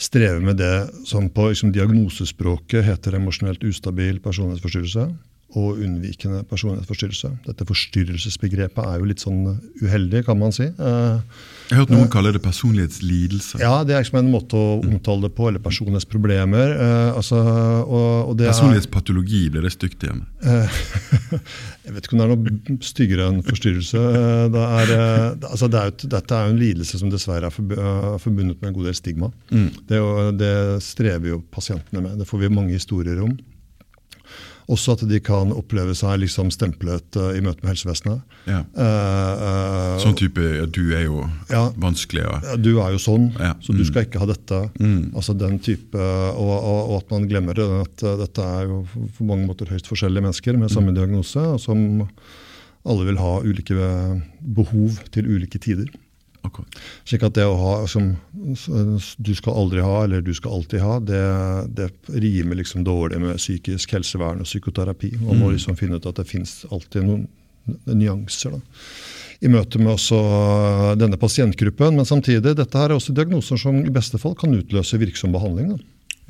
strever med det som på liksom, diagnosespråket heter emosjonelt ustabil personlighetsforstyrrelse og unnvikende personlighetsforstyrrelse. Dette forstyrrelsesbegrepet er jo litt sånn uheldig, kan man si. Jeg har hørt noen kalle det personlighetslidelse. ja, det er liksom en måte å omtale det på, eller personlighetsproblemer. Eh, altså, og, og det er, Personlighetspatologi blir det stygt igjen. eh, <laughs> jeg vet ikke om det er noe styggere enn forstyrrelse. Eh, det er, altså, det er jo, dette er jo en lidelse som dessverre er forbundet med en god del stigma. Det, er det strever jo pasientene med. Det får vi mange historier om. Også at de kan oppleve seg liksom stemplet uh, i møte med helsevesenet. Ja. Uh, Sånn type 'du er jo Ja. vanskelig'. Og, Ja, du er jo sånn, Ja, så du mm. skal ikke ha dette. Altså den type, og, og, og at man glemmer det, at dette er jo på mange måter høyst forskjellige mennesker med samme diagnose, og som alle vil ha ulike eh, behov til ulike tider. Akkurat. Slik at det å ha som du skal aldri ha, eller du skal alltid ha, det, det rimer liksom dårlig med psykisk helsevern og psykoterapi. Man må liksom finne ut at det fins alltid noen nyanser. da i møte med også denne pasientgruppen. Men samtidig, dette her er også diagnoser som i beste fall kan utløse virksom behandling.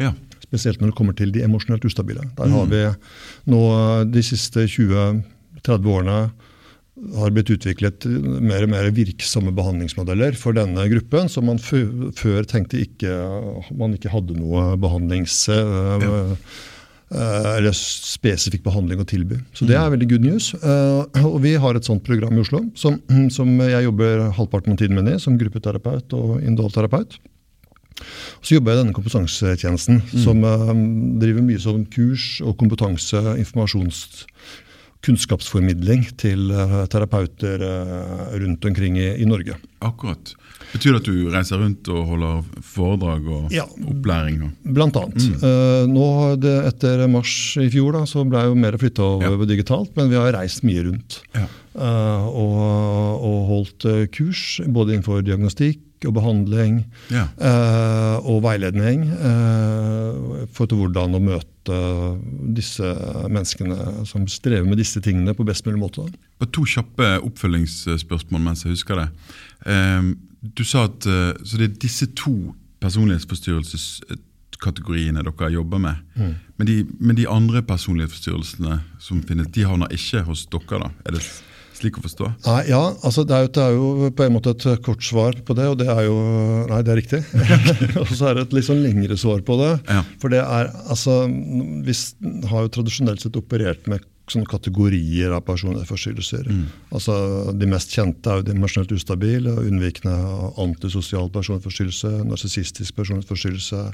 Ja. Spesielt når det kommer til de emosjonelt ustabile. Der har vi nå de siste 20-30 årene har blitt utviklet mer og mer virksomme behandlingsmodeller for denne gruppen, som man før tenkte ikke, man ikke hadde noe behandlings... øh, eh, eller spesifikk behandling å tilby. Så det er veldig good news. Eh, og vi har et sånt program i Oslo som, som jeg jobber halvparten av tiden min i, som gruppeterapeut og individualterapeut. Så jobber jeg i denne kompetansetjenesten, som eh, driver mye sånn kurs og kompetanse, informasjons, kunnskapsformidling til eh, terapeuter eh, rundt omkring i, i Norge. Akkurat. Betyr det at du reiser rundt og holder foredrag og Ja. opplæring? Blant annet. Eh, nå det, Etter mars i fjor da, så ble jo mer flytta over digitalt, men vi har reist mye rundt. ja. Uh, og, og holdt kurs både innenfor diagnostikk, og behandling Ja. eh, og veiledning eh, for hvordan å møte disse menneskene som strever med disse tingene på best mulig måte. Bare to kjappe oppfølgingsspørsmål mens jeg husker det. Eh, du sa at eh, Så det er disse to personlighetsforstyrrelseskategoriene dere jobber med. Mm. Men, de, men de andre personlighetsforstyrrelsene som finnes, de havner ikke hos dere? da? Er det slik å forstå? Nei, ja, altså det er, jo, det er jo på en måte et kort svar på det, og det er jo Nei, det er riktig. <laughs> og så er det et litt sånn lengre svar på det. Ja. For det er altså Vi har jo tradisjonelt sett operert med sånne kategorier av personlighetsforstyrrelser. Altså De mest kjente er jo dimensjonelt ustabil, unnvikende antisosial personlighetsforstyrrelse, narsissistisk personlighetsforstyrrelse,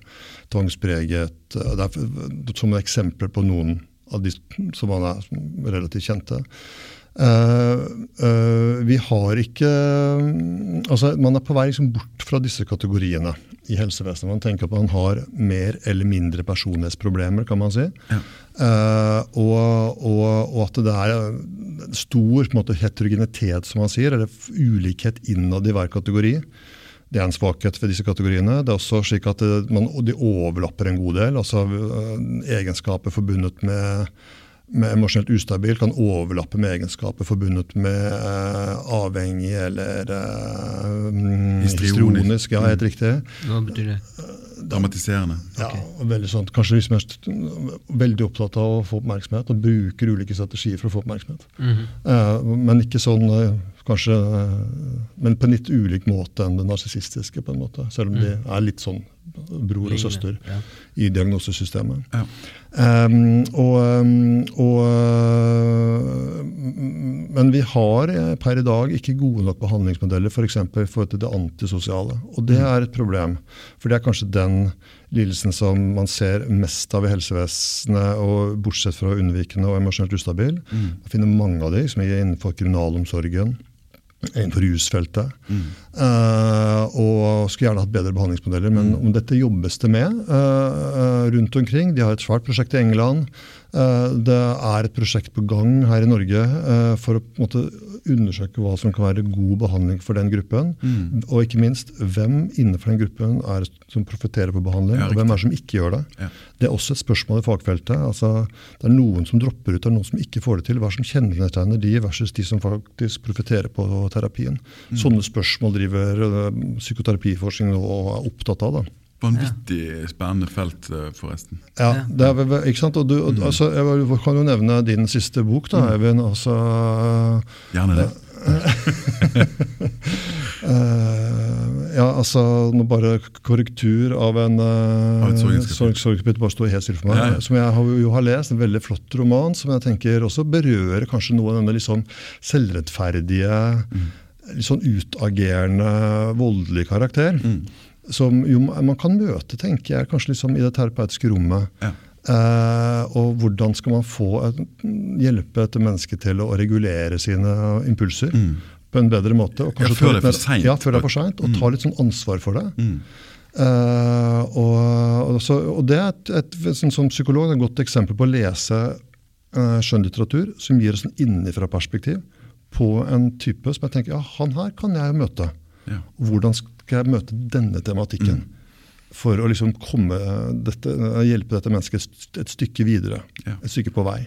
tvangspreget det er Som eksempler på noen av de som man er relativt kjente. Eh, eh, vi har ikke altså Man er på vei liksom bort fra disse kategoriene i helsevesenet. Man tenker at man har mer eller mindre personlighetsproblemer, kan man si. Ja. Eh, og, og, og at det er stor måte, heterogenitet, som man sier, eller ulikhet innad i hver kategori. Det er en svakhet ved disse kategoriene. Det er også slik at det, man, De overlapper en god del. altså Egenskaper forbundet med, med emosjonelt ustabil kan overlappe med egenskaper forbundet med øh, avhengig eller mm, Histrionisk. histrionisk. Ja, helt riktig. Hva betyr det? Dramatiserende? Ja, okay. veldig sånn, Kanskje liksom er veldig opptatt av å få oppmerksomhet og bruker ulike strategier for å få oppmerksomhet. Mm -hmm. uh, men ikke sånn eh, kanskje, eh, men på en litt ulik måte enn det narsissistiske. på en måte, Selv om de er litt sånn bror og søster ja. i diagnosesystemet. Ja. Um, og, um, og, uh, men vi har eh, per i dag ikke gode nok behandlingsmodeller f.eks. For, i forhold til det antisosiale. Og det er et problem. For det er kanskje den lidelsen som man ser mest av i helsevesenet, og bortsett fra unnvikende og emosjonelt ustabil. Man finner mange av de som er innenfor kriminalomsorgen innenfor rusfeltet. Eh, og skulle gjerne hatt bedre behandlingsmodeller. Men om dette jobbes det med eh, rundt omkring. De har et svært prosjekt i England. Uh, det er et prosjekt på gang her i Norge for å på en måte, undersøke hva som kan være god behandling for den gruppen. Og ikke minst, hvem innenfor den gruppen er som profitterer på behandling, Ja, og hvem er som ikke gjør det. Ja. Det er også et spørsmål i fagfeltet. Altså, det er noen som dropper ut, det er noen som ikke får det til. Hva er som kjennetegner de versus de som faktisk profitterer på terapien? Sånne spørsmål driver øh, psykoterapiforskning og er opptatt av. da. Vanvittig spennende felt, eh, forresten. Ja, det er, vel- ikke sant? Og du, og, altså, jeg kan jo nevne din siste bok, da, Eivind. Altså, Gjerne det. <laughs> Eh, ja, altså nå bare korrektur av en uh, sorgenskapittel. sorgskapittel. Bare stå helt stille for meg. Ja, ja. Som jeg har, jo har lest. En veldig flott roman som jeg tenker også berører kanskje noe av denne litt sånn selvrettferdige, Mm. litt sånn utagerende, voldelige karakter. Mm. Som jo man kan møte, tenker jeg, kanskje liksom i det terapeutiske rommet. Ja. Eh, og hvordan skal man få et, hjelpe et menneske til å regulere sine impulser på en bedre måte? Og Ja, før det er for seint. Ja, før det er for seint. Og ta litt sånn ansvar for det. Mm. Eh, og, og, så, og det er et, et, sånn, som psykolog et godt eksempel på å lese eh, skjønnlitteratur som gir oss en innenfra-perspektiv på en type som jeg tenker ja, han her kan jeg møte. Ja. Hvordan skal jeg møte denne tematikken? For å liksom komme dette, hjelpe dette mennesket et stykke videre. Ja. Et stykke på vei.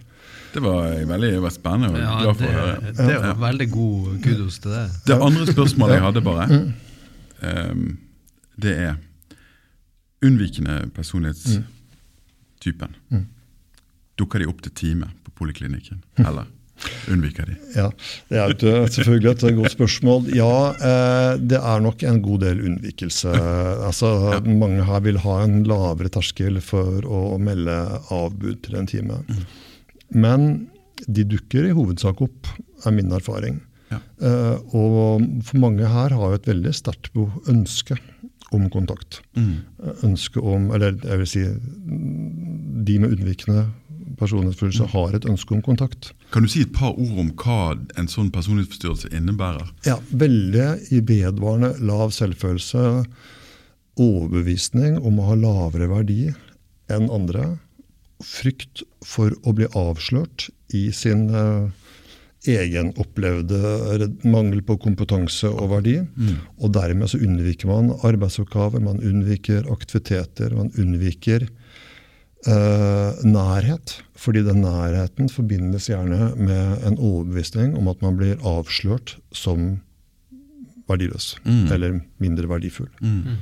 Det var veldig det var spennende og Ja, glad for det, å høre. det var veldig god kudos til det. Det andre spørsmålet jeg hadde, bare, um, det er unnvikende personlighetstypen. Dukker de opp til time på poliklinikken, eller unnviker de? Ja, Det er jo selvfølgelig et godt spørsmål. Ja, eh, det er nok en god del unnvikelse. <laughs> Altså, Mange her vil ha en lavere terskel for å melde avbud til en time. Men de dukker i hovedsak opp, er min erfaring. Ja. Eh, og for mange her har jo et veldig sterkt ønske om kontakt. Mm. Eh, Ønske om, eller jeg vil si mm, de med unnvikende personlighetsfølelse har et ønske om kontakt. Kan du si et par ord om hva en sånn personlighetsforstyrrelse innebærer? Ja, veldig i vedvarende lav selvfølelse, overbevisning om å ha lavere verdi enn andre, frykt for å bli avslørt i sin, eh, egenopplevde mangel på kompetanse og verdi. Mm. Og dermed så unnviker man arbeidsoppgaver, man unnviker aktiviteter, man unnviker uh, nærhet. Fordi den nærheten forbindes gjerne med en overbevisning om at man blir avslørt som verdiløs. Mm. Eller mindre verdifull. Mm.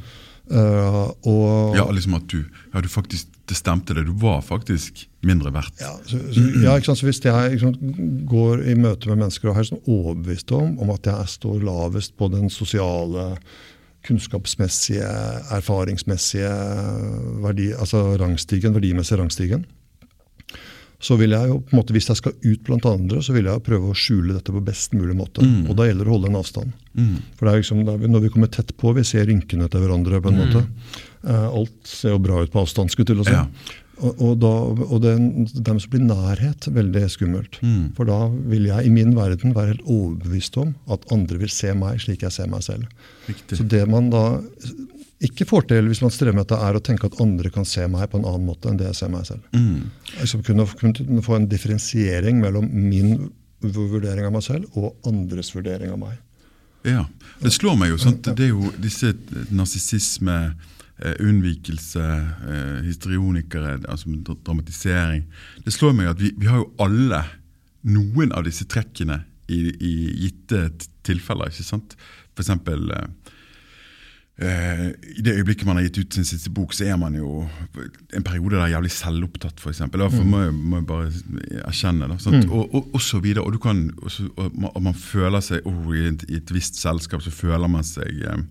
Uh, og, ja, liksom at du, ja, du faktisk det stemte det. Du var faktisk mindre verdt. Ja, så, så, ja, ikke sant? så Hvis jeg sant, går i møte med mennesker og er sånn overbevist om, om at jeg står lavest på den sosiale, kunnskapsmessige, erfaringsmessige verdi, altså rangstigen, verdimessige rangstigen, så vil jeg jo, på en måte, hvis jeg skal ut blant andre, så vil jeg prøve å skjule dette på best mulig måte. Mm. Og da gjelder det å holde en avstand. Mm. For det er liksom, Når vi kommer tett på, vi ser rynkene til hverandre. på en mm. måte. Uh, alt ser jo bra ut på avstand. skulle til å si. Ja. Og, og, da, og det, dermed så blir nærhet veldig skummelt. Mm. For da vil jeg i min verden være helt overbevist om at andre vil se meg slik jeg ser meg selv. Riktig. Så det man da ikke får til hvis man strever med dette, er å tenke at andre kan se meg på en annen måte enn det jeg ser meg selv. Mm. Altså kunne, kunne få en differensiering mellom min vurdering av meg selv og andres vurdering av meg. Ja, Det slår meg jo sånn det er jo disse narsissisme Eh, unnvikelse, eh, histrionikere, altså dramatisering. Det slår meg at vi, vi, har jo alle noen av disse trekkene i, i gitte tilfeller. ikke sant? For eksempel eh, eh, I det øyeblikket man har gitt ut sin siste bok, så er man jo en periode der jævlig selvopptatt, f.eks. Derfor mm. må, jeg, må jeg bare erkjenne det. Mm. Og, og, og, så videre. Og, du kan, også, og man, man, føler seg oh, i, et, i, et, visst selskap så føler man seg eh,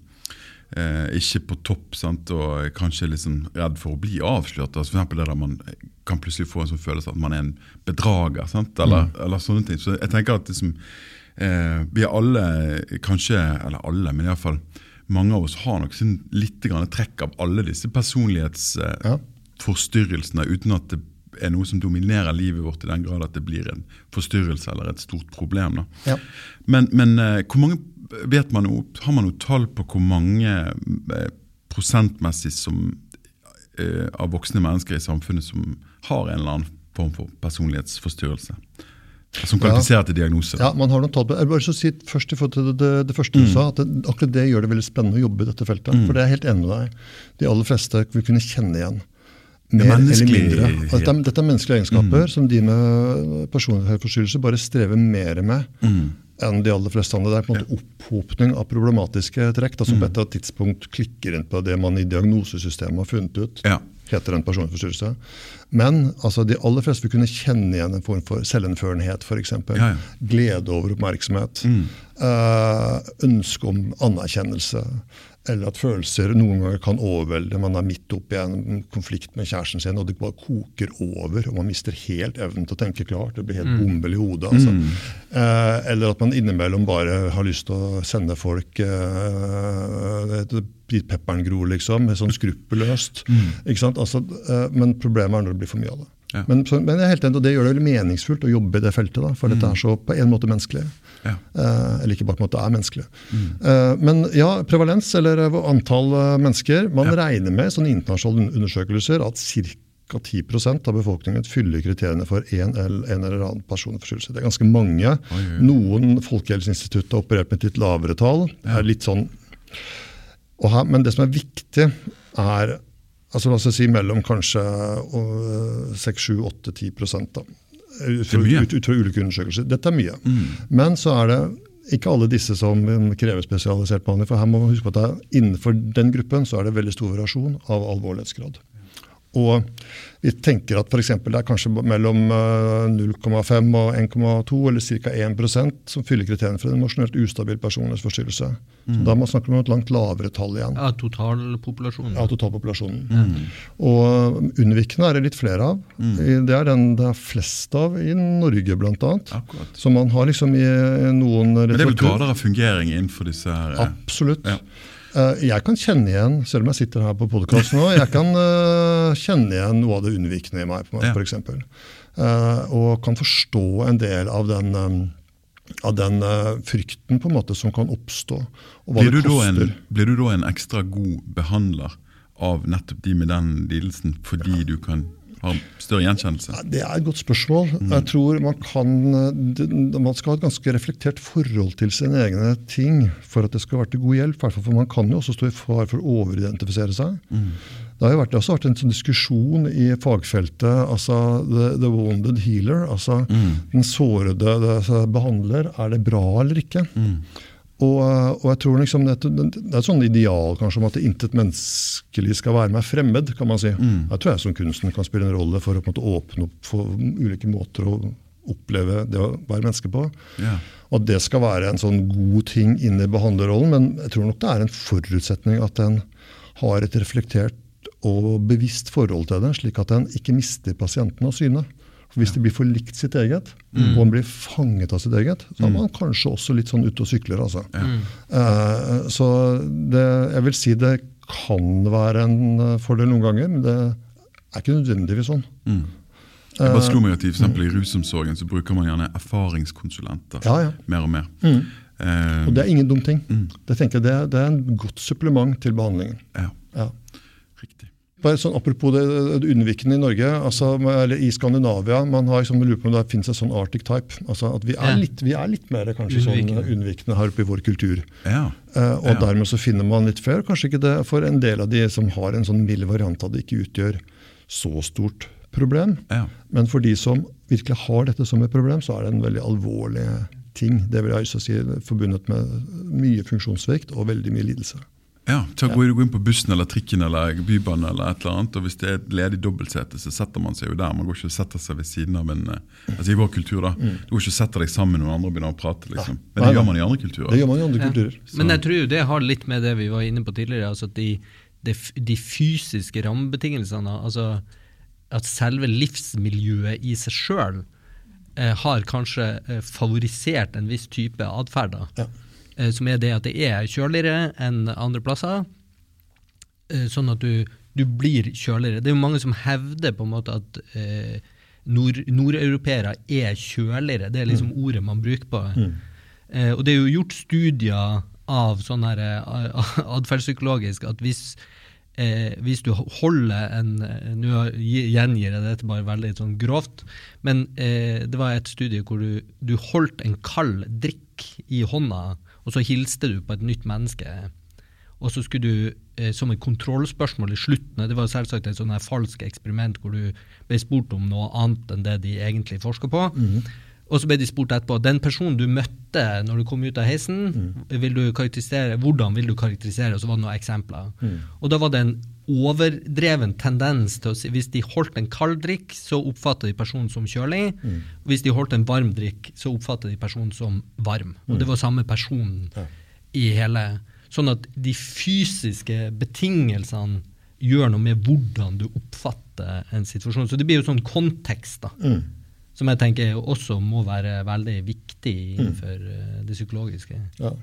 eh, ikke på topp sant? og kanskje liksom redd for å bli avslørt. Altså for eksempel det der Man kan plutselig få en sånn følelse at man er en bedrager. Eller, mm. eller, sånne ting. Så jeg tenker at liksom, eh, vi alle, kanskje, eller alle, men iallfall mange av oss har nok sånn litt trekk av alle disse personlighetsforstyrrelsene, ja. uten at det er noe som dominerer livet vårt i den grad at det blir en forstyrrelse eller et stort problem. Ja. Men, men eh, hvor mange vet man noe, Har man noe tall på hvor mange eh, prosentmessig som, eh, av voksne mennesker i samfunnet som har en eller annen form for personlighetsforstyrrelse? Som kvalifiserer ja. til diagnose? Ja, man har noen tall på Jeg bare så si først i til det, det, første du mm. sa, at det, akkurat det gjør det veldig spennende å jobbe i dette feltet. Mm. For det er helt enig med deg. De aller fleste vil kunne kjenne igjen. Mer eller mindre. Dette er, dette er menneskelige egenskaper mm. som de med personlighetsforstyrrelse bare strever mer med. Enn de aller fleste andre. Det er på en måte opphopning av problematiske trekk da, som mm. på et eller annet tidspunkt klikker inn på det man i diagnosesystemet har funnet ut. Ja. heter en personforstyrrelse. Men altså, de aller fleste vil kunne kjenne igjen en form for selvinnførenhet. For eksempel. ja, ja. Glede over oppmerksomhet. Mm. Øh, ønske om anerkjennelse eller at følelser noen ganger kan overvelde. Man er midt oppi en konflikt med kjæresten sin, og det bare koker over. Og man mister helt evnen til å tenke klart. Det blir helt mm. bombel i hodet. Altså. Mm. Eh, eller at man innimellom bare har lyst til å sende folk eh, pepperen gror, liksom. Sånn skruppelløst. Mm. Altså, eh, men problemet er når det blir for mye av det. Ja. Men, men, er helt enig, og det gjør det veldig meningsfullt å jobbe i det feltet. Da, for mm. dette er så på en måte menneskelig. Ja. Eh, eller ikke bare på en måte er menneskelig. Mm. Eh, men ja, prevalens, eller eh, antall eh, mennesker Man ja. regner med sånne internasjonale undersøkelser at ca. 10% av befolkningen fyller kriteriene for en eller, en eller annen personforstyrrelse. Det er ganske mange. Oi, oi. Noen Folkehelseinstituttet har operert med et litt lavere tall. er litt sånn her, men det som er viktig, er altså la oss si mellom kanskje 6-7-8-10 da. Ut ut, ut fra ulike undersøkelser. Dette er mye. Mm. Men så er det ikke alle disse som krever spesialisert behandling. for her må man huske på at Innenfor den gruppen så er det veldig stor variasjon av alvorlighetsgrad. Og vi tenker at f.eks. det er kanskje mellom 0,5 eh, og 1,2 eller ca. 1% som fyller kriteriene for en emosjonelt ustabil personlighetsforstyrrelse. Mm. Da må man snakke om et langt lavere tall igjen. Ja, Totalpopulasjonen. Ja, totalpopulasjonen. Mm. Og unnvikende er det litt flere av. Mm. Det er den det er flest av i Norge, bl.a. Så man har liksom i noen Men det er vel grader av fungering innenfor disse her eh, Absolutt. Ja. Eh, jeg kan kjenne igjen, selv om jeg sitter her på podkast nå, jeg kan uh, kjenne igjen noe av det unnvikende i meg, f.eks. Uh, og kan forstå en del av den, av den frykten på en måte som kan oppstå. og hva blir det koster. En, blir du da en ekstra god behandler av nettopp de med den lidelsen, fordi ja. du kan har større gjenkjennelse? Det er et godt spørsmål. Mm. Jeg tror Man kan, man skal ha et ganske reflektert forhold til sine egne ting for at det skal være til god hjelp. For man kan jo også stå i fare for å overidentifisere seg. Mm. Det har jo vært, også vært en sånn diskusjon i fagfeltet. altså The, the wounded healer. altså Mm. Den sårede altså, behandler. Er det bra eller ikke? Mm. Og, og, jeg tror liksom det, det er et sånn ideal kanskje om at intet menneskelig skal være meg fremmed. kan man si. Mm. Jeg tror jeg som kunsten kan spille en rolle for å på en måte åpne opp for ulike måter å oppleve det å være menneske på. Yeah. Og at det skal være en sånn god ting inn i behandlerrollen. Men jeg tror nok det er en forutsetning at den har et reflektert og bevisst forhold til det, slik at den ikke mister pasienten av syne. Hvis det blir for likt sitt eget, og man blir fanget av sitt eget, så er man kanskje også litt sånn ute og sykler. altså. Eh, så det, jeg vil si det kan være en eh, fordel noen ganger, men det er ikke nødvendigvis sånn. Mm. Jeg bare slo meg at i, for I rusomsorgen så bruker man gjerne erfaringskonsulenter Ja, ja. mer og mer. Mm. Uh, Og det er ingen dum ting. Mm. Det tenker jeg det, er- det er en godt supplement til behandlingen. ja, Ja. riktig. Bare sånn Apropos det, det unnvikende i Norge, altså, eller i Skandinavia. Man har liksom, lurer på om det finnes et sånn Arctic type. altså at Vi er, Ja. litt, vi er litt mer kanskje Unnvikende. sånn unnvikende her oppe i vår kultur. Ja. Uh, og Ja. dermed så finner man litt flere. Kanskje ikke det for en del av de som har en sånn mild variant av det, ikke utgjør så stort problem. ja. Men for de som virkelig har dette som et problem, så er det en veldig alvorlig ting. Det vil jeg si forbundet med mye funksjonssvikt og veldig mye lidelse. Ja, til å gå inn på bussen eller trikken eller bybanen, eller et eller annet, og hvis det er et ledig dobbeltsete, så setter man seg jo der. Man går ikke og setter seg ved siden av en eh, altså I vår kultur, da. Du går ikke og setter deg sammen med noen andre og begynner å prate. liksom. Men Mm. Det gjør man i andre kulturer. Det gjør man i andre Ja. kulturer. Men jeg tror jo det har litt med det vi var inne på tidligere. altså at de, de, de fysiske rammebetingelsene, altså at selve livsmiljøet i seg sjøl eh, har kanskje eh, favorisert en viss type atferd. da. Ja. Eh, som er det at det er kjøligere enn andre plasser. Eh, sånn at du, du blir kjøligere. Det er jo mange som hevder på en måte at eh, nord, nordeuropeere er kjøligere. Det er liksom ordet man bruker på. Eh, og det er jo gjort studier av sånn her eh, <laughs> atferdspsykologisk at hvis Eh, hvis du holder en Nå gjengir jeg dette bare veldig sånn grovt, men eh, det var et studie hvor du, du holdt en kald drikk i hånda, og så hilste du på et nytt menneske. Og så skulle du, eh, som et kontrollspørsmål i slutten Det var selvsagt et sånn her falsk eksperiment hvor du ble spurt om noe annet enn det de egentlig forska på. Og så ble de spurt etterpå den personen du møtte når du kom ut av heisen, vil du karakterisere, hvordan vil du karakterisere? Og så var det noen eksempler. Og da var det en overdreven tendens til å si hvis de holdt en kald drikk, så oppfatter de personen som kjølig. Og hvis de holdt en varm drikk, så oppfatter de personen som varm. Og det var samme personen i hele Sånn at de fysiske betingelsene gjør noe med hvordan du oppfatter en situasjon. Så det blir jo sånn kontekst, da. Mm. Som jeg tenker også må være veldig viktig innenfor mm. det psykologiske. Ja.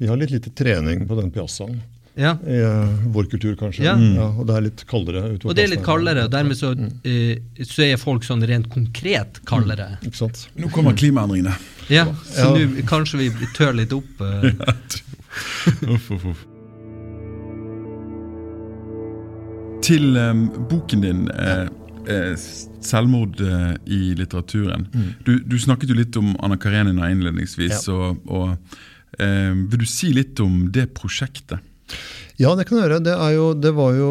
Vi har litt lite trening på den piazzaen. Ja, I eh, vår kultur, kanskje. Ja. og det er litt kaldere. Og det er litt kaldere, og dermed så, uh, så er folk sånn rent konkret kaldere. Ikke sant? Nå kommer klimaendringene. Ja, Så Ja. nå kanskje vi tør litt opp. eh. <laughs> uff, uff, uff. Til um, boken din eh, eh, 'Selvmord i litteraturen'. Du, du snakket jo litt om Anna Karenina innledningsvis. Ja. og, og eh, Vil du si litt om det prosjektet? Ja, det kan jeg gjøre. Det, jo, det var jo,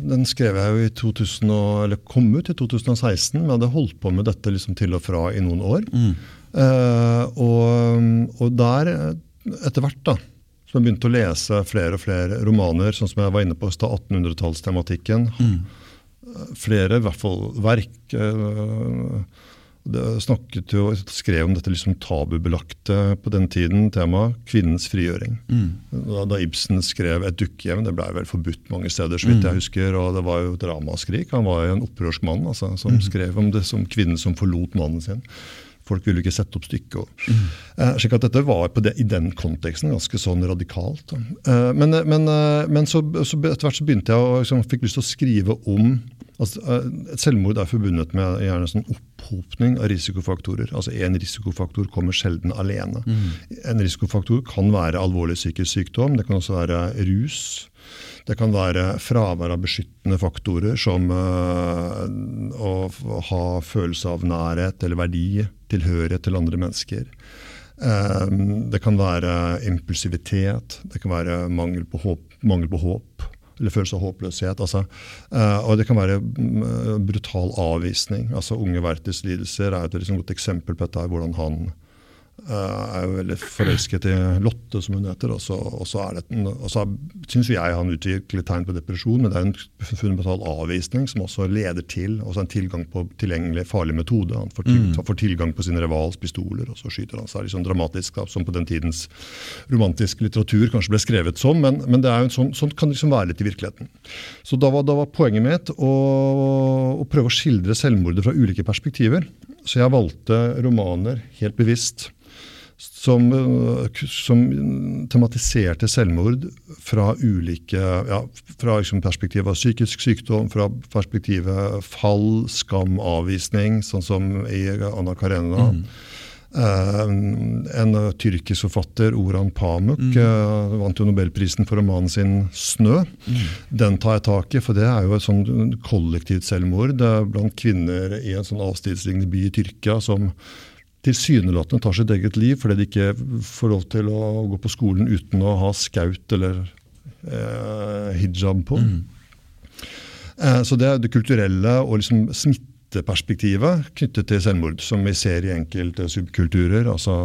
Den skrev jeg jo i 2000, eller kom ut i 2016, men jeg hadde holdt på med dette liksom til og fra i noen år. Eh, og, og der, eh, etter hvert, da, så jeg begynte å lese flere og flere romaner, sånn som jeg var inne på, i stad, 1800-tallstematikken. Flere, i hvert fall, verk. eh, det snakket jo, skrev om dette liksom tabubelagte på den tiden temaet kvinnens frigjøring. Da, da Ibsen skrev 'Et dukkehjem', det blei vel forbudt mange steder, så vidt jeg husker. Og det var jo et ramaskrik. Han var jo en opprørsk mann altså, som skrev om det som kvinnen som forlot mannen sin. Folk ville ikke sette opp stykket. Mm. Eh, slik at dette var på det, i den konteksten ganske sånn radikalt. Eh, men men, eh, men så, så etter hvert så begynte jeg å liksom, fikk lyst til å skrive om altså, eh, et Selvmord er forbundet med gjerne sånn opphopning av risikofaktorer. Altså En risikofaktor kommer sjelden alene. En risikofaktor kan være alvorlig psykisk sykdom, det kan også være rus. Det kan være fravær av beskyttende faktorer, som uh, å ha følelse av nærhet eller verdi, tilhørighet til andre mennesker. Um, det kan være impulsivitet, det kan være mangel på håp, mangel på håp eller følelse av håpløshet. Altså, uh, og det kan være mm, brutal avvisning. altså Unge Vertis-lidelser er et liksom godt eksempel på dette, hvordan han er jo veldig forelsket i Lotte, som hun heter. Og så, og så, så syns jeg han utvikler tegn på depresjon, men det er en fundamental avvisning som også leder til også en tilgang på tilgjengelig farlig metode. Han får, til, mm. får tilgang på sine rivals pistoler, og så skyter han seg. Liksom dramatisk, som på den tidens romantiske litteratur kanskje ble skrevet som, men, men det er jo en sånn, sånn kan liksom være litt i virkeligheten. Så da var, da var poenget mitt å, å prøve å skildre selvmordet fra ulike perspektiver. Så jeg valgte romaner helt bevisst som, som, tematiserte selvmord fra ulike ja, Fra liksom perspektivet av psykisk sykdom, fra perspektivet fall, skam, avvisning, sånn som i Anna Karenina. Mm. Uh, en uh, tyrkisk forfatter, Oran Pamuk, mm. uh, vant jo nobelprisen for romanen sin 'Snø'. Mm. Den tar jeg tak i, for det er jo et sånn kollektivt selvmord blant kvinner i en sånn avstidslignende by i Tyrkia som tilsynelatende tar sitt eget liv fordi de ikke får lov til å gå på skolen uten å ha skaut eller eh, hijab på. Mm. Eh, så det er det kulturelle og liksom smitteperspektivet knyttet til selvmord, som vi ser i enkelte subkulturer. altså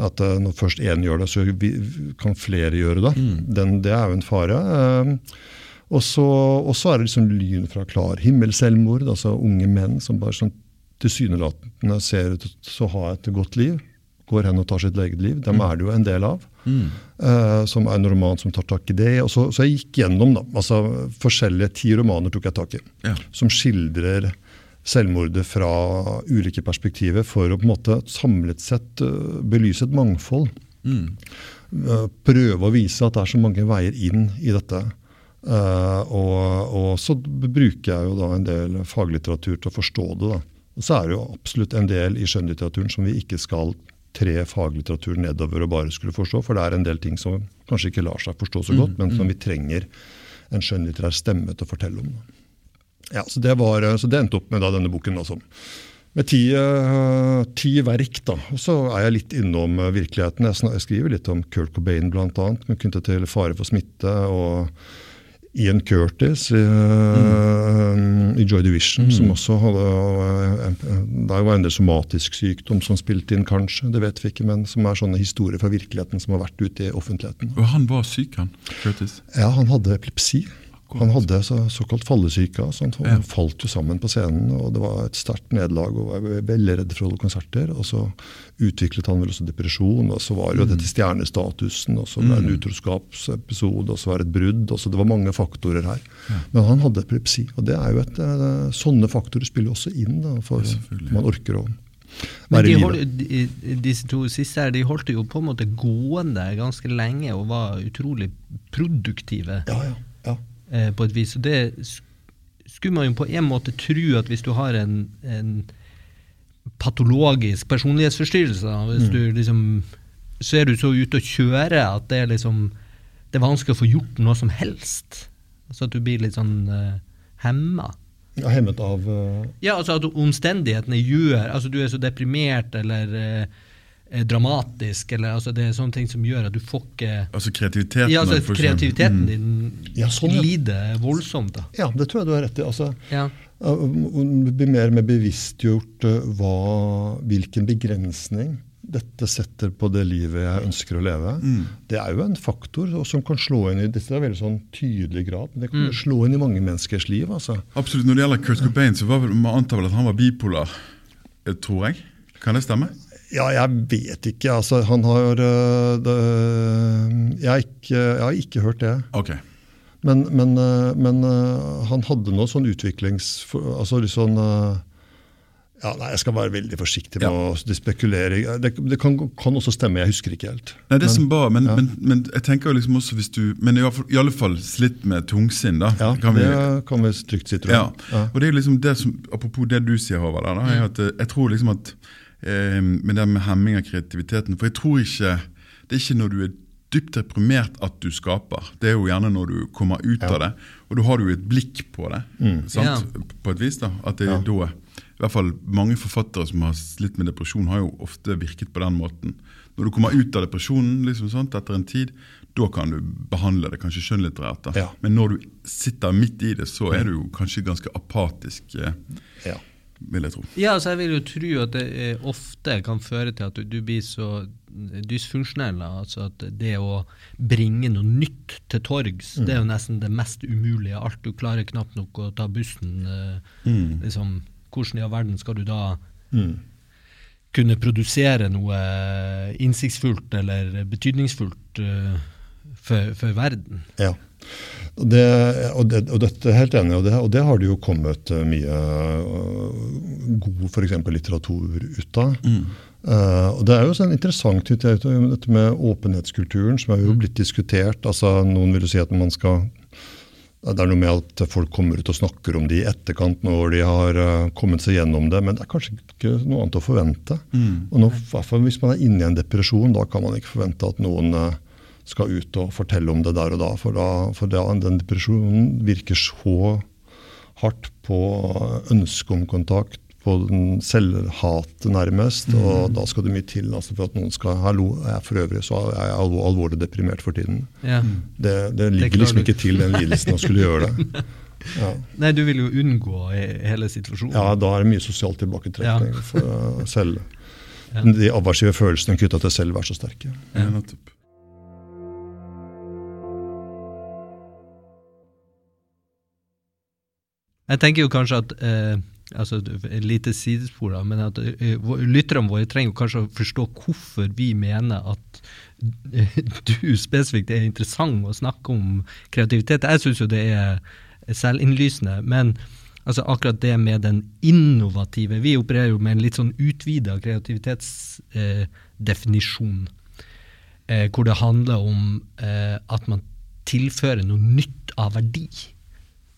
at eh, når først én gjør det, så kan flere gjøre det. Mm. Den, det er jo en fare. Eh, og så er det liksom lyn fra klar himmel, selvmord. Altså unge menn som bare sånn tilsynelatende ser ut til å ha et godt liv, går hen og tar sitt eget liv. Dem mm. er det jo en del av. Mm. Uh, som er en roman som tar tak i det. Og så, så jeg gikk gjennom da, altså forskjellige ti romaner tok jeg tak i, ja. som skildrer selvmordet fra ulike perspektiver for å på en måte samlet sett uh, belyse et mangfold. Mm. Uh, prøve å vise at det er så mange veier inn i dette. og, og så bruker jeg jo da en del faglitteratur til å forstå det. da. Og så er det jo absolutt en del i skjønnlitteraturen som vi ikke skal tre faglitteratur nedover og bare skulle forstå, for det er en del ting som kanskje ikke lar seg forstå så godt, mm, men som mm. vi trenger en skjønnlitterær stemme til å fortelle om. Ja, Så det, var, så det endte opp med da, denne boken. Altså. Med ti, uh, ti, verk. da, og Så er jeg litt innom uh, virkeligheten. Jeg, jeg, skriver litt om Kurt Cobain bl.a. Knyttet til fare for smitte. og Ian Curtis i, mm. i Joy Division, mm. som også hadde eh, Det var en del somatisk sykdom som spilte inn, kanskje. Det vet vi ikke, men som er sånne historier fra virkeligheten som har vært ute i offentligheten. Og han var syk, han? Curtis? Ja, han hadde epilepsi. Han hadde så, såkalt fallesyke. Så han ja. falt jo sammen på scenen. og Det var et sterkt nederlag. og var veldig redd for å holde konserter. og Så utviklet han vel også depresjon. og Så var jo mm. dette stjernestatusen. og Så ble det en mm. utroskapsepisode, og så var det et brudd. og så Det var mange faktorer her. Ja. Men han hadde epilepsi. og det er jo et, eh, Sånne faktorer spiller også inn da, for man orker å men de holdt, de, disse to siste her, de holdt jo på en måte gående ganske lenge og var utrolig produktive. Ja, ja eh, på et vis. Og det skulle man jo på en måte tro at hvis du har en, en patologisk personlighetsforstyrrelse, hvis mm. du liksom så er du så ute å kjøre at det er liksom det er vanskelig å få gjort noe som helst. Så at du blir litt sånn uh, hemma. Ja, hemmet av uh... Ja, altså at omstendighetene gjør Altså du er så deprimert eller uh, dramatisk. eller altså Det er sånne ting som gjør at du får ikke Altså kreativiteten ja, altså, kreativiteten mm. din ja, sånn, ja. lider voldsomt. da. Ja, det tror jeg du har rett i. altså ja. Bli mer med bevisstgjort eh, hva, hvilken begrensning dette setter på det livet jeg ønsker å leve. Mm. Det er jo en faktor som kan slå inn i dette er veldig sånn tydelig grad, men det kan mm. slå inn i mange menneskers liv. altså. Absolutt. Når det gjelder Kurt Cobain, så var vel, man antar vel at han var bipolar, eh, tror jeg. Kan det stemme? Ja, jeg vet ikke. Altså, han har uh, det, jeg, har ikke, jeg, har ikke, hørt det. Okay. Men, men, uh, men uh, han hadde noe sånn utviklings... Altså litt sånn Ja, nei, Jeg skal være veldig forsiktig med ja. å spekulere. Det, det kan, kan, også stemme, jeg husker ikke helt. Nei, det men, som bare, men, ja. men, men, jeg tenker jo liksom også hvis du Men i, i alle fall slitt med tungsinn, da. Ja, kan vi, det kan vi trygt si, tror jeg. Ja. Og det er liksom det som, Apropos det du sier, Håvard, da, er jeg tror liksom at eh, med det med hemming av kreativiteten For jeg tror ikke Det er ikke når du er dypt deprimert at du skaper. Det er jo gjerne når du kommer ut ja. av det, og da har du jo et blikk på det. Mm. Ja. På et vis. da, At det er da i hvert fall mange forfattere som har slitt med depresjon, har jo ofte virket på den måten. Når du kommer ut av depresjonen liksom sånt, etter en tid, da kan du behandle det kanskje skjønnlitterært. Ja. Men når du sitter midt i det, så er du jo kanskje ganske apatisk. Eh, ja. Vil jeg tro. Ja, altså jeg vil jo tro at det ofte kan føre til at du, du blir så dysfunksjonell. Altså at det å bringe noe nytt til torgs, mm. det er jo nesten det mest umulige. av Alt du klarer knapt nok å ta bussen. Eh, mm. liksom hvordan i all verden skal du da mm. kunne produsere noe innsiktsfullt eller betydningsfullt uh, for, for, verden? Ja. Det, og, det, og, dette er helt enig, og det, og det har det jo kommet eh, mye uh, god for eksempel, litteratur ut av. Mm. Uh, og Det er jo sånn interessant dette med åpenhetskulturen, som er jo mm. blitt diskutert. altså Noen vil jo si at man skal det er noe med at folk kommer ut og snakker om det i etterkant når de har kommet seg gjennom det, men det er kanskje ikke noe annet å forvente. Mm. Og nå, Hvis man er inne i en depresjon, da kan man ikke forvente at noen skal ut og fortelle om det der og da. For, da, for da, den depresjonen virker så hardt på ønsket om kontakt, på den selvhatet nærmest. Mm. Og da skal det mye til altså for at noen skal Hallo, jeg er for øvrig så er jeg alvor, alvorlig deprimert for tiden. Ja. Det, det, ligger det liksom ikke til den lidelsen å skulle gjøre det. <laughs> Ja. Nei, du vil jo unngå hele situasjonen. Ja, da er det mye sosial tilbaketrekning ja. for selv. Ja. De aversive følelsene knytta til selv er så sterke. Ja, nettopp. Jeg tenker jo kanskje at eh, altså et lite sidespor, men at uh, lytterne våre trenger kanskje å forstå hvorfor vi mener at <laughs> du spesifikt er interessant å snakke om kreativitet. Jeg syns jo det er selvinnlysende, men altså akkurat det med den innovative Vi opererer jo med en litt sånn utvida kreativitetsdefinisjon, uh, hvor det handler om at man tilfører noe nytt av verdi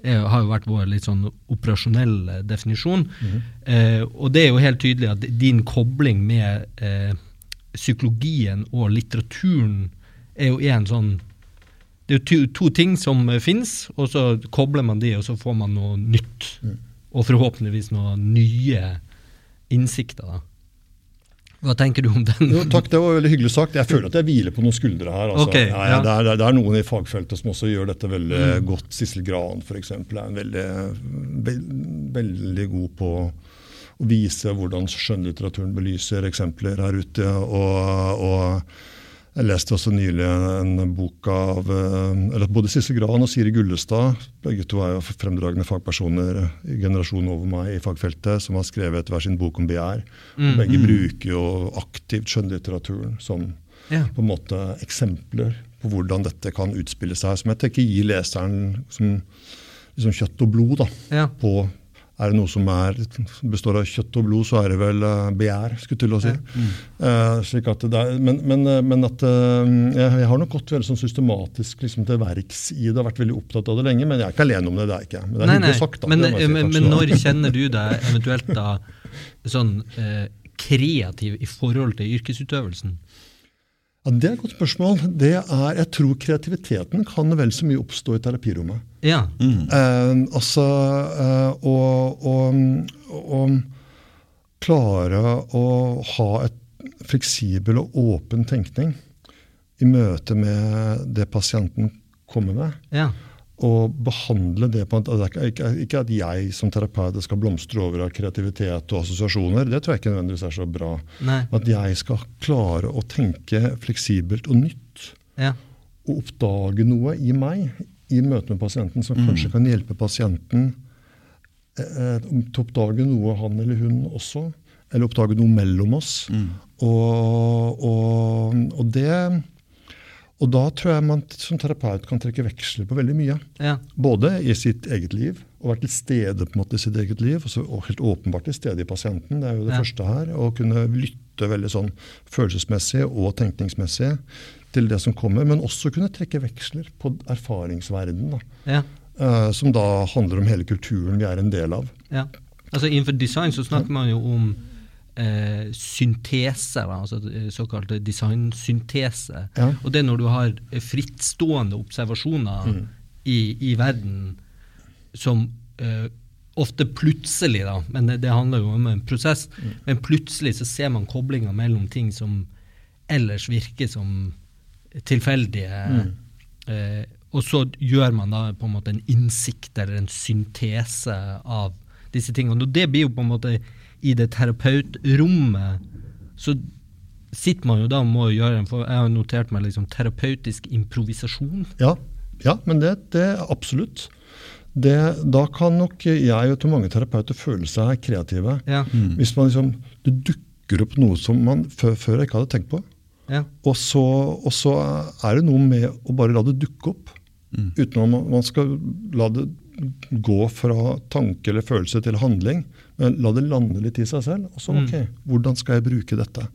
er, har jo vært vår litt sånn operasjonelle definisjon. Mm. Eh, og det er jo helt tydelig at din kobling med eh, psykologien og litteraturen er jo en sånn Det er jo to, to ting som uh, fins, og så kobler man de, og så får man noe nytt. Mm. Og forhåpentligvis noen nye innsikter. da. Hva tenker du om den? Jo, takk, Det var veldig hyggelig sagt. Jeg føler at jeg hviler på noen skuldre her. Altså. Okay, ja, ja. Det, er, det, er, noen i fagfeltet som også gjør dette veldig mm. godt. Sissel Gran f.eks. er en veldig, veldig god på å vise hvordan skjønnlitteraturen belyser eksempler her ute. og, og jeg leste også nylig en bok av eh, eller både Sissel Gran og Siri Gullestad. Begge to er jo fremdragende fagpersoner i generasjonen over meg i fagfeltet, som har skrevet hver sin bok om begjær. Mm, Begge mm. bruker jo aktivt skjønnlitteraturen som ja. på en måte eksempler på hvordan dette kan utspille seg. Som jeg tenker gir leseren som liksom kjøtt og blod da, ja. på er det noe som er, består av kjøtt og blod, så er det vel uh, begjær. skulle til å si. Mm. Uh, slik at det er, men, men, eh, men at uh, jeg, jeg, har nok gått veldig sånn systematisk liksom, til verks i det. har vært veldig opptatt av det lenge, men jeg er ikke alene om det. det er ikke. Men det er nei, nei. sagt. Da, men, si, men, men når <laughs> kjenner du deg eventuelt da sånn kreativ i forhold til yrkesutøvelsen? Ja, Det er et godt spørsmål. Det er, jeg tror kreativiteten kan vel så mye oppstå i terapirommet. Ja. Mm. Eh, altså eh, å, klare å ha et fleksibel og åpen tenkning i møte med det pasienten kommer med. Ja Og behandle det på en ikke, ikke at jeg som terapeut skal blomstre over av kreativitet og assosiasjoner, det tror jeg ikke nødvendigvis er så bra. Nei. At jeg skal klare å tenke fleksibelt og nytt. Ja. Og oppdage noe i meg i møte med pasienten som mm. kanskje kan hjelpe pasienten eh, til å oppdage noe han eller hun også. Eller oppdage noe mellom oss. Mm. Og, og, og det og da tror jeg man som terapeut kan trekke veksler på veldig mye. Ja. Både i sitt eget liv å være til stede på en måte i sitt eget liv, altså, og helt åpenbart til stede i pasienten. Det er jo det Ja. første her. Å kunne lytte veldig sånn følelsesmessig og tenkningsmessig til det som kommer, men også kunne trekke veksler på erfaringsverdenen. Da. Ja. Uh, som da handler om hele kulturen vi er en del av. Ja. Altså Innenfor design så snakker man jo om eh, syntese, altså eh, såkalt designsyntese. Ja. Og det er når du har frittstående observasjoner Mm. i, i verden som eh, ofte plutselig, da, men det, det handler jo om en prosess, Mm. men plutselig så ser man koblinger mellom ting som ellers virker som tilfeldige. Mm. Eh, og så gjør man da på en måte en innsikt eller en syntese av disse tingene. Og det blir jo på en måte i det terapeutrommet så sitter man jo da og må gjøre en for Jeg har notert meg liksom terapeutisk improvisasjon. Ja, ja men det, det er absolutt. Det, da kan nok jeg og til mange terapeuter føle seg kreative. Ja. Hvis man liksom, det dukker opp noe som man før, før ikke hadde tenkt på. Ja. Og så, og så er det noe med å bare la det dukke opp. Uten at man, skal la det gå fra tanke eller følelse til handling. Men la det lande litt i seg selv. Og så, Mm. ok, hvordan skal jeg bruke dette?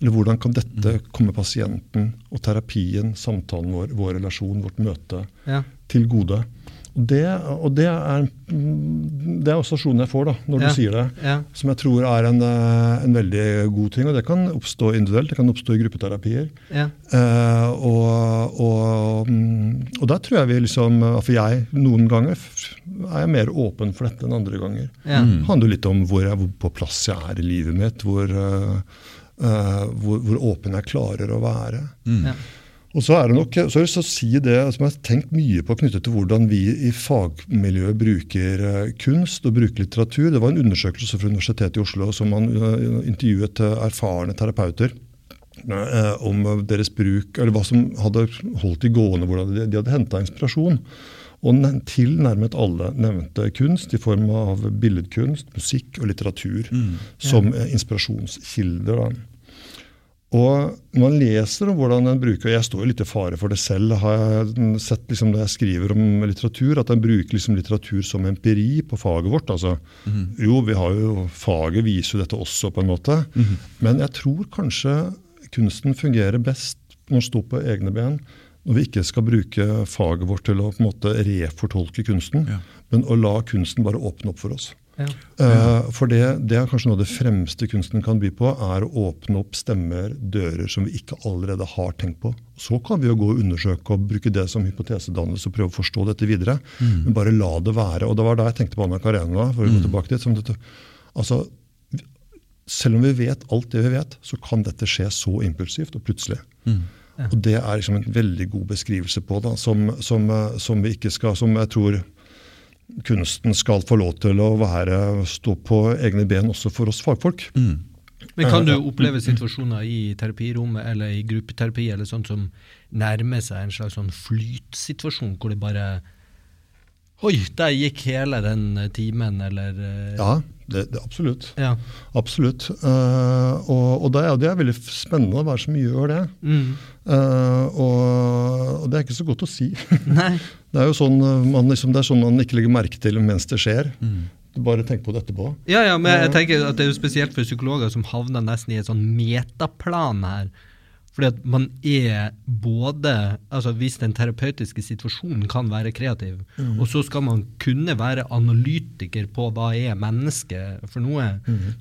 Eller hvordan kan dette komme pasienten og terapien, samtalen vår, vår relasjon, vårt møte, Ja. til gode? Og det, og det er, mm, det er assosiasjonen jeg får da, når Ja. du sier det. Ja. Som jeg tror er en, eh, en veldig god ting. Og det kan oppstå individuelt, det kan oppstå i gruppeterapier. Ja. Eh, og, og, mm, og der tror jeg vi liksom For jeg, noen ganger er jeg mer åpen for dette enn andre ganger. Ja. Det handler jo litt om hvor, jeg, hvor på plass jeg er i livet mitt. Hvor, uh, eh, hvor, hvor åpen jeg klarer å være. Ja. Og så er det nok, så har jeg si det som jeg har tenkt mye på knyttet til hvordan vi i fagmiljøet bruker eh, kunst og bruker litteratur. Det var en undersøkelse fra Universitetet i Oslo som man eh, intervjuet eh, erfarne terapeuter om deres bruk, eller hva som hadde holdt de gående, hvordan de, de hadde henta inspirasjon. Og tilnærmet alle nevnte kunst i form av billedkunst, musikk og litteratur som eh, inspirasjonskilder. Da. Og når man leser om hvordan en bruker, Jeg står jo litt i fare for det selv, har jeg sett liksom når jeg skriver om litteratur, at en bruker liksom litteratur som empiri på faget vårt. altså. Jo, vi har jo, faget viser jo dette også, på en måte. Men jeg tror kanskje kunsten fungerer best når den står på egne ben. Når vi ikke skal bruke faget vårt til å på en måte refortolke kunsten, Ja. men å la kunsten bare åpne opp for oss. Ja. Eh, for det, det er kanskje noe av det fremste kunsten kan by på, er å åpne opp stemmer, dører som vi ikke allerede har tenkt på. Så kan vi jo gå og undersøke og bruke det som hypotesedannelse og prøve å forstå dette videre. Men bare la det være. Og det var da jeg tenkte på Anna Karenina. for å gå tilbake dit, som dette, altså, Selv om vi vet alt det vi vet, så kan dette skje så impulsivt og plutselig. Og det er liksom en veldig god beskrivelse på det, som, som, eh, som vi ikke skal, som jeg tror kunsten skal få lov til å være, stå på egne ben også for oss fagfolk. Men kan du oppleve situasjoner i terapirommet eller i gruppeterapi eller sånt som nærmer seg en slags sånn flytsituasjon, hvor det bare Oi, der gikk hele den eh, timen, eller eh, Ja, det, det, absolutt. ja. Absolutt. Uh, og og det, er, det er veldig spennende hva være som gjør det. Mm. Uh, og, og det er ikke så godt å si. <laughs> <laughs> Nei. Det er jo sånn eh, man, liksom, det er sånn man ikke legger merke til mens det skjer. Mm bare tenk på det etterpå. Ja, ja, men jeg tenker at det er jo spesielt for psykologer som havner nesten i et sånn metaplan her. Fordi at man er både altså Hvis den terapeutiske situasjonen kan være kreativ, og så skal man kunne være analytiker på hva er mennesket for noe,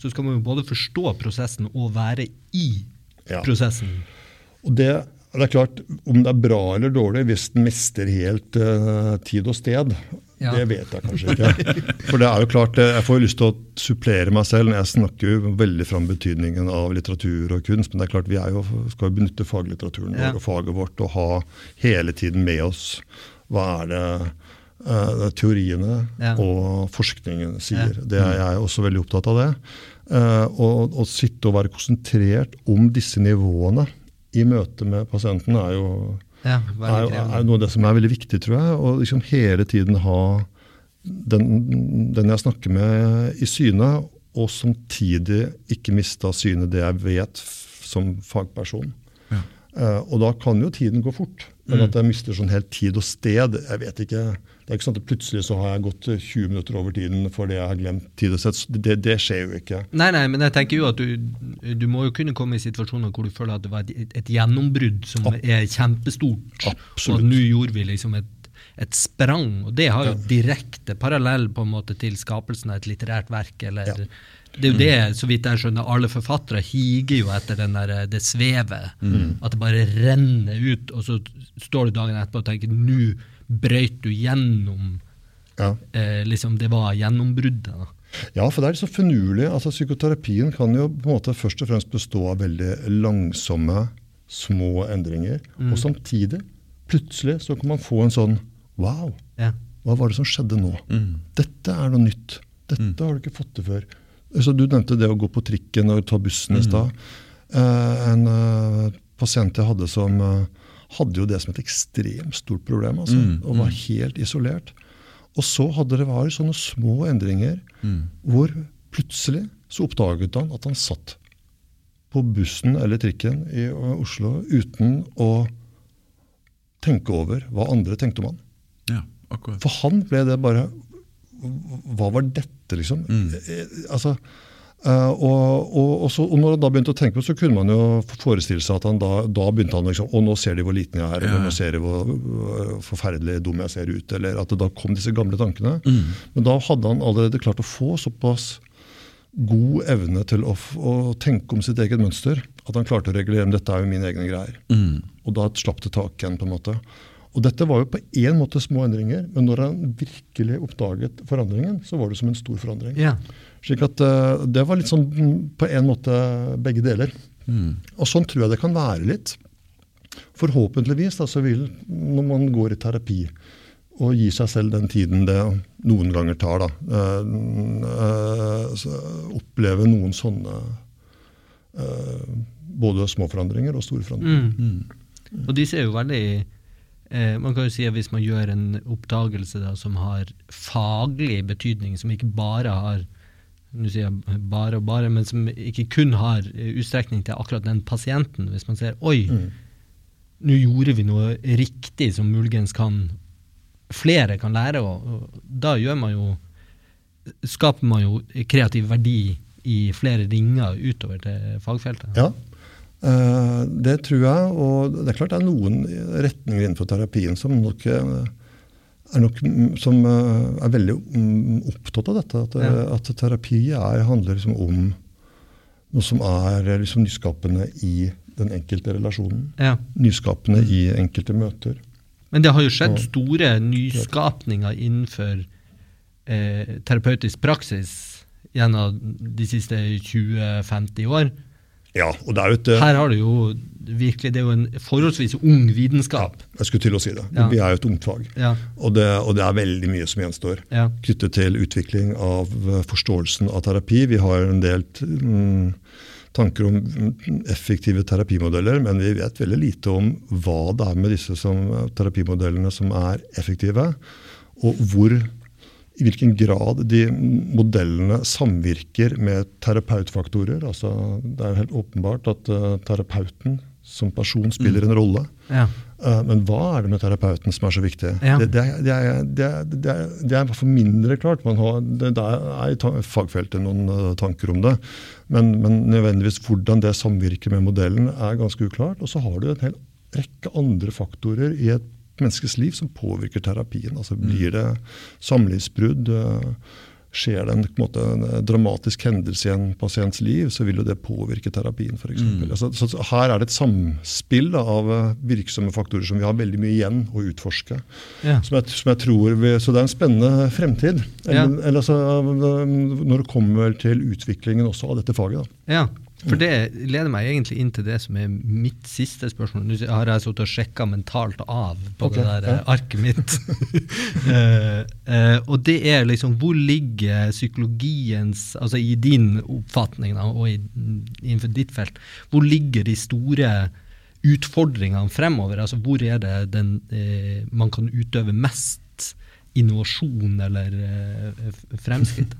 så skal man jo både forstå prosessen og være i Ja. prosessen. Og det, det er klart, Om det er bra eller dårlig hvis den mister helt uh, tid og sted, Ja. det vet jeg kanskje ikke. For det er jo klart, eh, Jeg får jo lyst til å supplere meg selv. Jeg snakker jo veldig fram betydningen av litteratur og kunst, men det er klart vi er jo, skal jo benytte faglitteraturen Ja. og faget vårt og ha hele tiden med oss hva er det eh, teoriene Ja. og forskningen sier. Det er jeg også veldig opptatt av det. Uh, og å sitte og være konsentrert om disse nivåene i møte med pasienten er jo, Ja, er, er noe av det som er veldig viktig, tror jeg. Å liksom hele tiden ha den, den jeg snakker med, i syne, og samtidig ikke miste av syne det jeg vet som fagperson. Ja. Uh, og da kan jo tiden gå fort Men at jeg mister sånn helt tid og sted, jeg vet ikke. Det er ikke sånn at plutselig så har jeg gått 20 minutter over tiden fordi jeg har glemt tid og sett. Det, det skjer jo ikke. Nei, nei, men jeg tenker jo at du, du må jo kunne komme i situasjoner hvor du føler at det var et, et gjennombrudd som er kjempestort. Absolutt. Og nå gjorde vi liksom et et sprang, og det har jo direkte parallell på en måte til skapelsen av et litterært verk. eller... Ja. Det er jo det, så vidt jeg skjønner, alle forfattere higer jo etter den der, det svevet. At det bare renner ut, og så står du dagen etterpå og tenker nå brøyt du gjennom Ja. eh, liksom Det var gjennombruddet. da. Ja, for det er så finurlig. Altså, psykoterapien kan jo på en måte først og fremst bestå av veldig langsomme, små endringer. Og samtidig, plutselig, så kan man få en sånn Wow, Ja. hva var det som skjedde nå? Dette er noe nytt. Dette har du ikke fått til før. Altså, Du nevnte det å gå på trikken og ta bussen i stad. Eh, en eh, pasient jeg hadde som eh, hadde jo det som et ekstremt stort problem. Altså, Og var helt isolert. Og så hadde det vært sånne små endringer hvor plutselig så oppdaget han at han satt på bussen eller trikken i eh, Oslo uten å tenke over hva andre tenkte om han. Ja, akkurat. For han ble det bare Hva var dette, liksom? Mm. Altså, eh, og, og, og, så, og når han da begynte å tenke på det, så kunne man jo forestille seg at han da, da begynte han liksom Å, nå ser de hvor liten jeg er, eller Ja. nå ser de hvor forferdelig dum jeg ser ut. Eller at det da kom disse gamle tankene. Men da hadde han allerede klart å få såpass god evne til å, å tenke om sitt eget mønster at han klarte å regulere dette er jo mine egne greier. Og da slapp det tak igjen. på en måte. Og dette var jo på én måte små endringer, men når han virkelig oppdaget forandringen, så var det som en stor forandring. Ja. Slik at eh, det var litt sånn mm, på en måte begge deler. Og sånn tror jeg det kan være litt. Forhåpentligvis da, så vil, når man går i terapi og gir seg selv den tiden det noen ganger tar, da, eh, eh, oppleve noen sånne eh, både små forandringer og store forandringer. Mm. Og disse er jo veldig eh, Man kan jo si at hvis man gjør en oppdagelse da, som har faglig betydning, som ikke bare har nå sier jeg bare og bare, men som ikke kun har eh, utstrekning til akkurat den pasienten. Hvis man ser oi, nå gjorde vi noe riktig som muligens kan flere kan lære, og da gjør man jo skaper man jo kreativ verdi i flere ringer utover til fagfeltet. Ja, eh, det tror jeg. Og det er klart det er noen retninger innenfor terapien som nok eh, er, nok, mm, som eh, er veldig mm, opptatt av dette. At, ja. at terapi er, handler liksom om noe som er eh, liksom nyskapende i den enkelte relasjonen. Ja. Nyskapende i enkelte møter. Men det har jo skjedd store nyskapninger innenfor eh, terapeutisk praksis gjennom de siste 20-50 år. Ja, og det er jo et eh, Her har du jo virkelig Det er jo en forholdsvis ung vitenskap. Jeg skulle til å si det. Ja. Vi er jo et ungt fag. Ja. Og det, og det er veldig mye som gjenstår. Ja. knyttet til utvikling av eh, forståelsen av terapi. Vi har en del mm, tanker om mm, effektive terapimodeller, men vi vet veldig lite om hva det er med disse som, eh, terapimodellene som er effektive, og hvor i hvilken grad de modellene samvirker med terapeutfaktorer. Altså, det er helt åpenbart at uh, terapeuten som person spiller en rolle. Ja. Eh, Men hva er det med terapeuten som er så viktig? Ja. Det, det, er- det, er, det, er, er, er fall mindre klart. Man har, det, er i fagfeltet noen eh, tanker om det. Men, men nødvendigvis hvordan det samvirker med modellen, er ganske uklart. Og så har du en hel rekke andre faktorer i et menneskes liv som påvirker terapien. Altså Blir det samlivsbrudd? eh, Skjer det en, på en, måte, en eh, dramatisk hendelse i en pasients liv, så vil jo det påvirke terapien f.eks. Mm. Altså, så, her er det et samspill da, av eh, virksomme faktorer som vi har veldig mye igjen å utforske. Ja. Som jeg, som jeg tror vi, Så det er en spennende fremtid. Ja. Eller, eller, altså, når det kommer til utviklingen også av dette faget. Da. ja. For det leder meg egentlig inn til det som er mitt siste spørsmål. Nå har jeg sittet og sjekka mentalt av på okay, det der ja. eh, arket mitt. uh, <laughs> uh, og det er liksom Hvor ligger psykologiens Altså i din oppfatning da, og i, innenfor ditt felt, hvor ligger de store utfordringene fremover? Altså hvor er det den, uh, man kan utøve mest innovasjon eller fremskritt?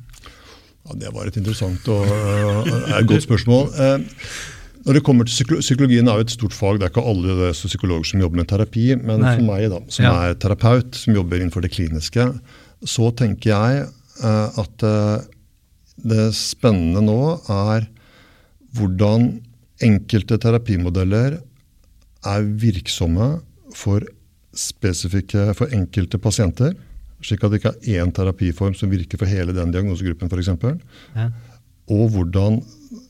Ja, det var et interessant og er et godt spørsmål. Uh, Når det kommer til psykolo Psykologien er jo et stort fag. Det er ikke alle det er psykologer som jobber med terapi. Men Nei. for meg, da, som Ja. er terapeut, som jobber innenfor det kliniske, så tenker jeg uh, at det spennende nå er hvordan enkelte terapimodeller er virksomme for for enkelte pasienter. Slik at det ikke er én terapiform som virker for hele den diagnosegruppen f.eks. Ja. Og hvordan,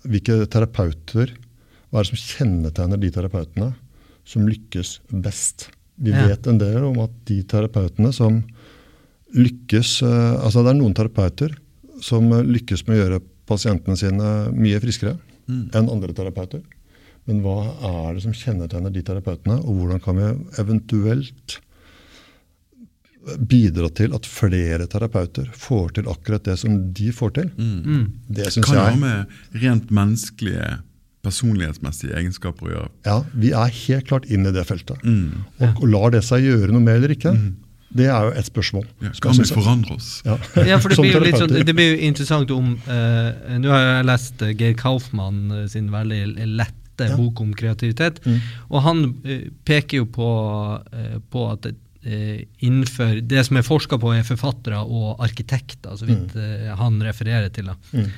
hvilke terapeuter Hva er det som kjennetegner de terapeutene som lykkes best? Vi Ja. vet en del om at de terapeutene som lykkes eh, Altså det er noen terapeuter som lykkes med å gjøre pasientene sine mye friskere enn andre terapeuter. Men hva er det som kjennetegner de terapeutene, og hvordan kan vi eventuelt bidra til at flere terapeuter får til akkurat det som de får til? Mm. Det syns Kan det ha med rent menneskelige, personlighetsmessige egenskaper å gjøre. Ja, Vi er helt klart inn i det feltet. Mm. Og, og lar det seg gjøre noe med eller ikke? Det er jo et spørsmål. Ja, kan vi forandre oss? Ja. Ja, for det blir jo litt sånn, det blir jo interessant om uh, Nå har jeg lest eh, Geir Kaufmann eh, sin veldig lette Ja. bok om kreativitet, Mm. og han uh, peker jo på, uh, på at eh, innenfor Det som er forska på, er forfattere og arkitekter, så vidt mm. han refererer til. da. Mm.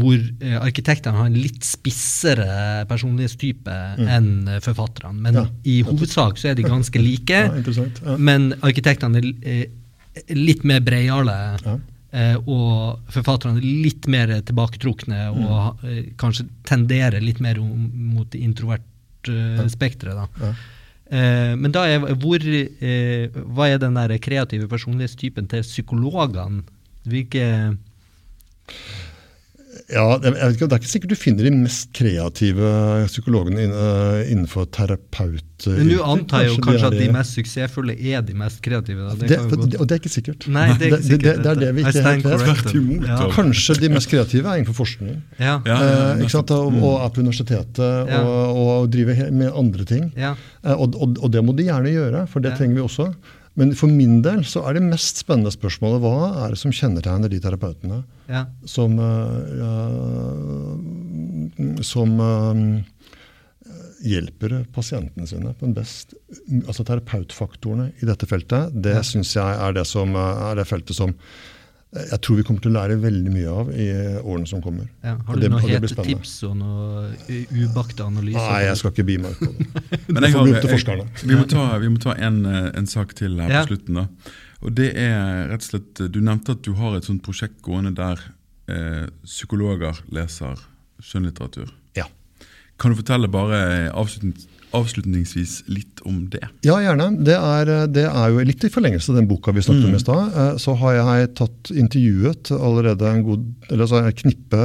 Hvor eh, arkitektene har en litt spissere personlighetstype enn eh, forfatterne. Men Mm. Ja, i hovedsak så er de ganske like. <laughs> Ja. Ja. Men arkitektene er eh, litt mer breiale, Ja. eh, og forfatterne er litt mer tilbaketrukne og Mm. eh, kanskje tenderer litt mer mot det introvert eh, spekteret. Eh, men da er, hvor, eh, hva er den der kreative personlighetstypen til psykologene? Hvilke Ja, jeg vet ikke, Det er ikke sikkert du finner de mest kreative psykologene innenfor terapeut... Men du antar jo kanskje at de er- mest suksessfulle er de mest kreative. Da. det, det, jo Og det er ikke sikkert. Nei, det er ikke sikkert. Det, det, er det vi ikke helt vet. Ja. Kanskje de mest kreative er innenfor forskning. Ja. Ja, eh, ja, ikke sant? Og, og er på universitetet og, og driver med andre ting. Ja. Eh, og, og, og det må de gjerne gjøre, for det Ja. trenger vi også. Men for min del så er det mest spennende spørsmålet hva er det som kjennetegner de terapeutene Ja. som, uh, som uh, hjelper pasientene sine på en best Altså terapeutfaktorene i dette feltet, det Ja. syns jeg er det, som, eh, er det feltet som jeg tror vi kommer til å lære veldig mye av i årene som kommer. Ja. Har du det- noen hete tips og noen ubakte analyser? Nei, jeg skal ikke bi meg ut på det. <laughs> Men jeg har, jeg, vi må ta, vi må ta en, eh, en sak til her Ja. på slutten. da. Og det er rett og slett, Du nevnte at du har et sånt prosjekt gående der eh, psykologer leser skjønnlitteratur. Kan du fortelle bare avslutning, avslutningsvis litt om det? Ja, gjerne. Det er, det er jo litt i forlengelse av den boka vi snakket om i stad. Eh, Så har jeg tatt intervjuet allerede en god, eller så har jeg knippe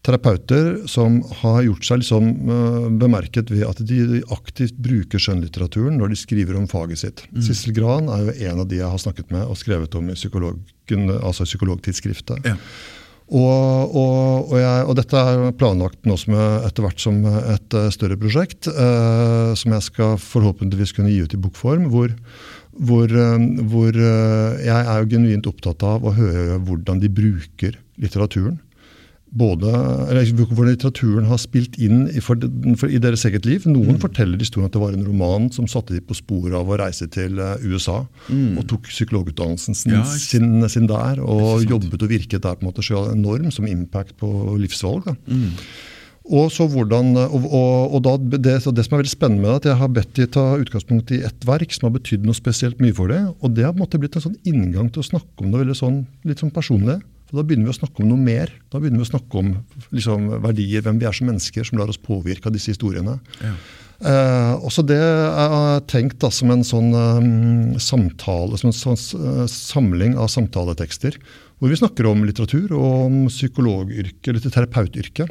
terapeuter som har gjort seg liksom eh, bemerket ved at de aktivt bruker skjønnlitteraturen når de skriver om faget sitt. Sissel Gran er jo en av de jeg har snakket med og skrevet om i psykologen, altså psykologtidsskriftet. Ja. Og, og, og, jeg, og dette er planlagt nå som etter hvert som et eh, større prosjekt, eh, som jeg skal forhåpentligvis kunne gi ut i bokform. Hvor, hvor, eh, hvor eh, jeg er jo genuint opptatt av å høre hvordan de bruker litteraturen. Både, eller Hvordan litteraturen har spilt inn i, for, for, i deres eget liv. Noen forteller historien at det var en roman som satte de på sporet av å reise til USA. USA. Og tok psykologutdannelsen sin, Ja, sin, sin der, og jobbet og virket der på en måte så enorm som impact på livsvalg. Da. Og, så hvordan, og, og, og da, det, så det som er veldig spennende med det, at jeg har bedt de ta utgangspunkt i ett verk som har betydd noe spesielt mye for det, Og det har på en måte blitt en sånn inngang til å snakke om det veldig sånn, litt sånn personlig. For Da begynner vi å snakke om noe mer. Da begynner vi å snakke om liksom, verdier, hvem vi er som mennesker, som lar oss påvirke av disse historiene. Ja. Eh, også det er tenkt da, som en sånn um, samtale, som en sånn eh, samling av samtaletekster. Hvor vi snakker om litteratur og om psykologyrket, eller terapeutyrket.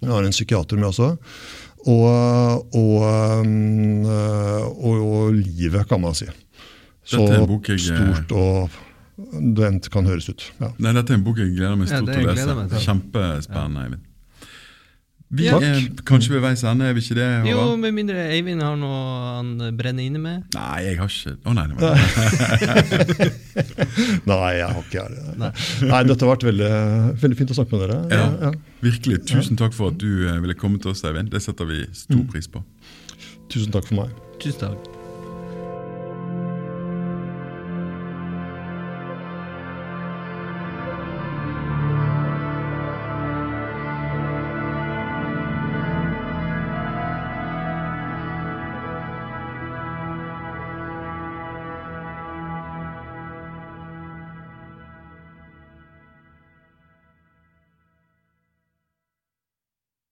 Jeg har en psykiater med også. Og, og, eh, og, og livet, kan man si. Så stort og det kan høres ut. Ja. Nei, Dette er en bok jeg gleder meg stort til å lese. Kjempespennende. Eivind. Vi Ja. er kanskje ved veis ende, er vi ikke det? Håvard? Jo, med mindre Eivind har noe han brenner inne med. Nei, jeg har ikke Å nei, det. <laughs> Nei, jeg har ikke det. Nei, dette har vært veldig, veldig fint å snakke med dere. Ja. Ja. Virkelig. Tusen takk for at du eh, ville komme til oss, Eivind. Det setter vi stor pris på. Tusen takk for meg. Tusen takk.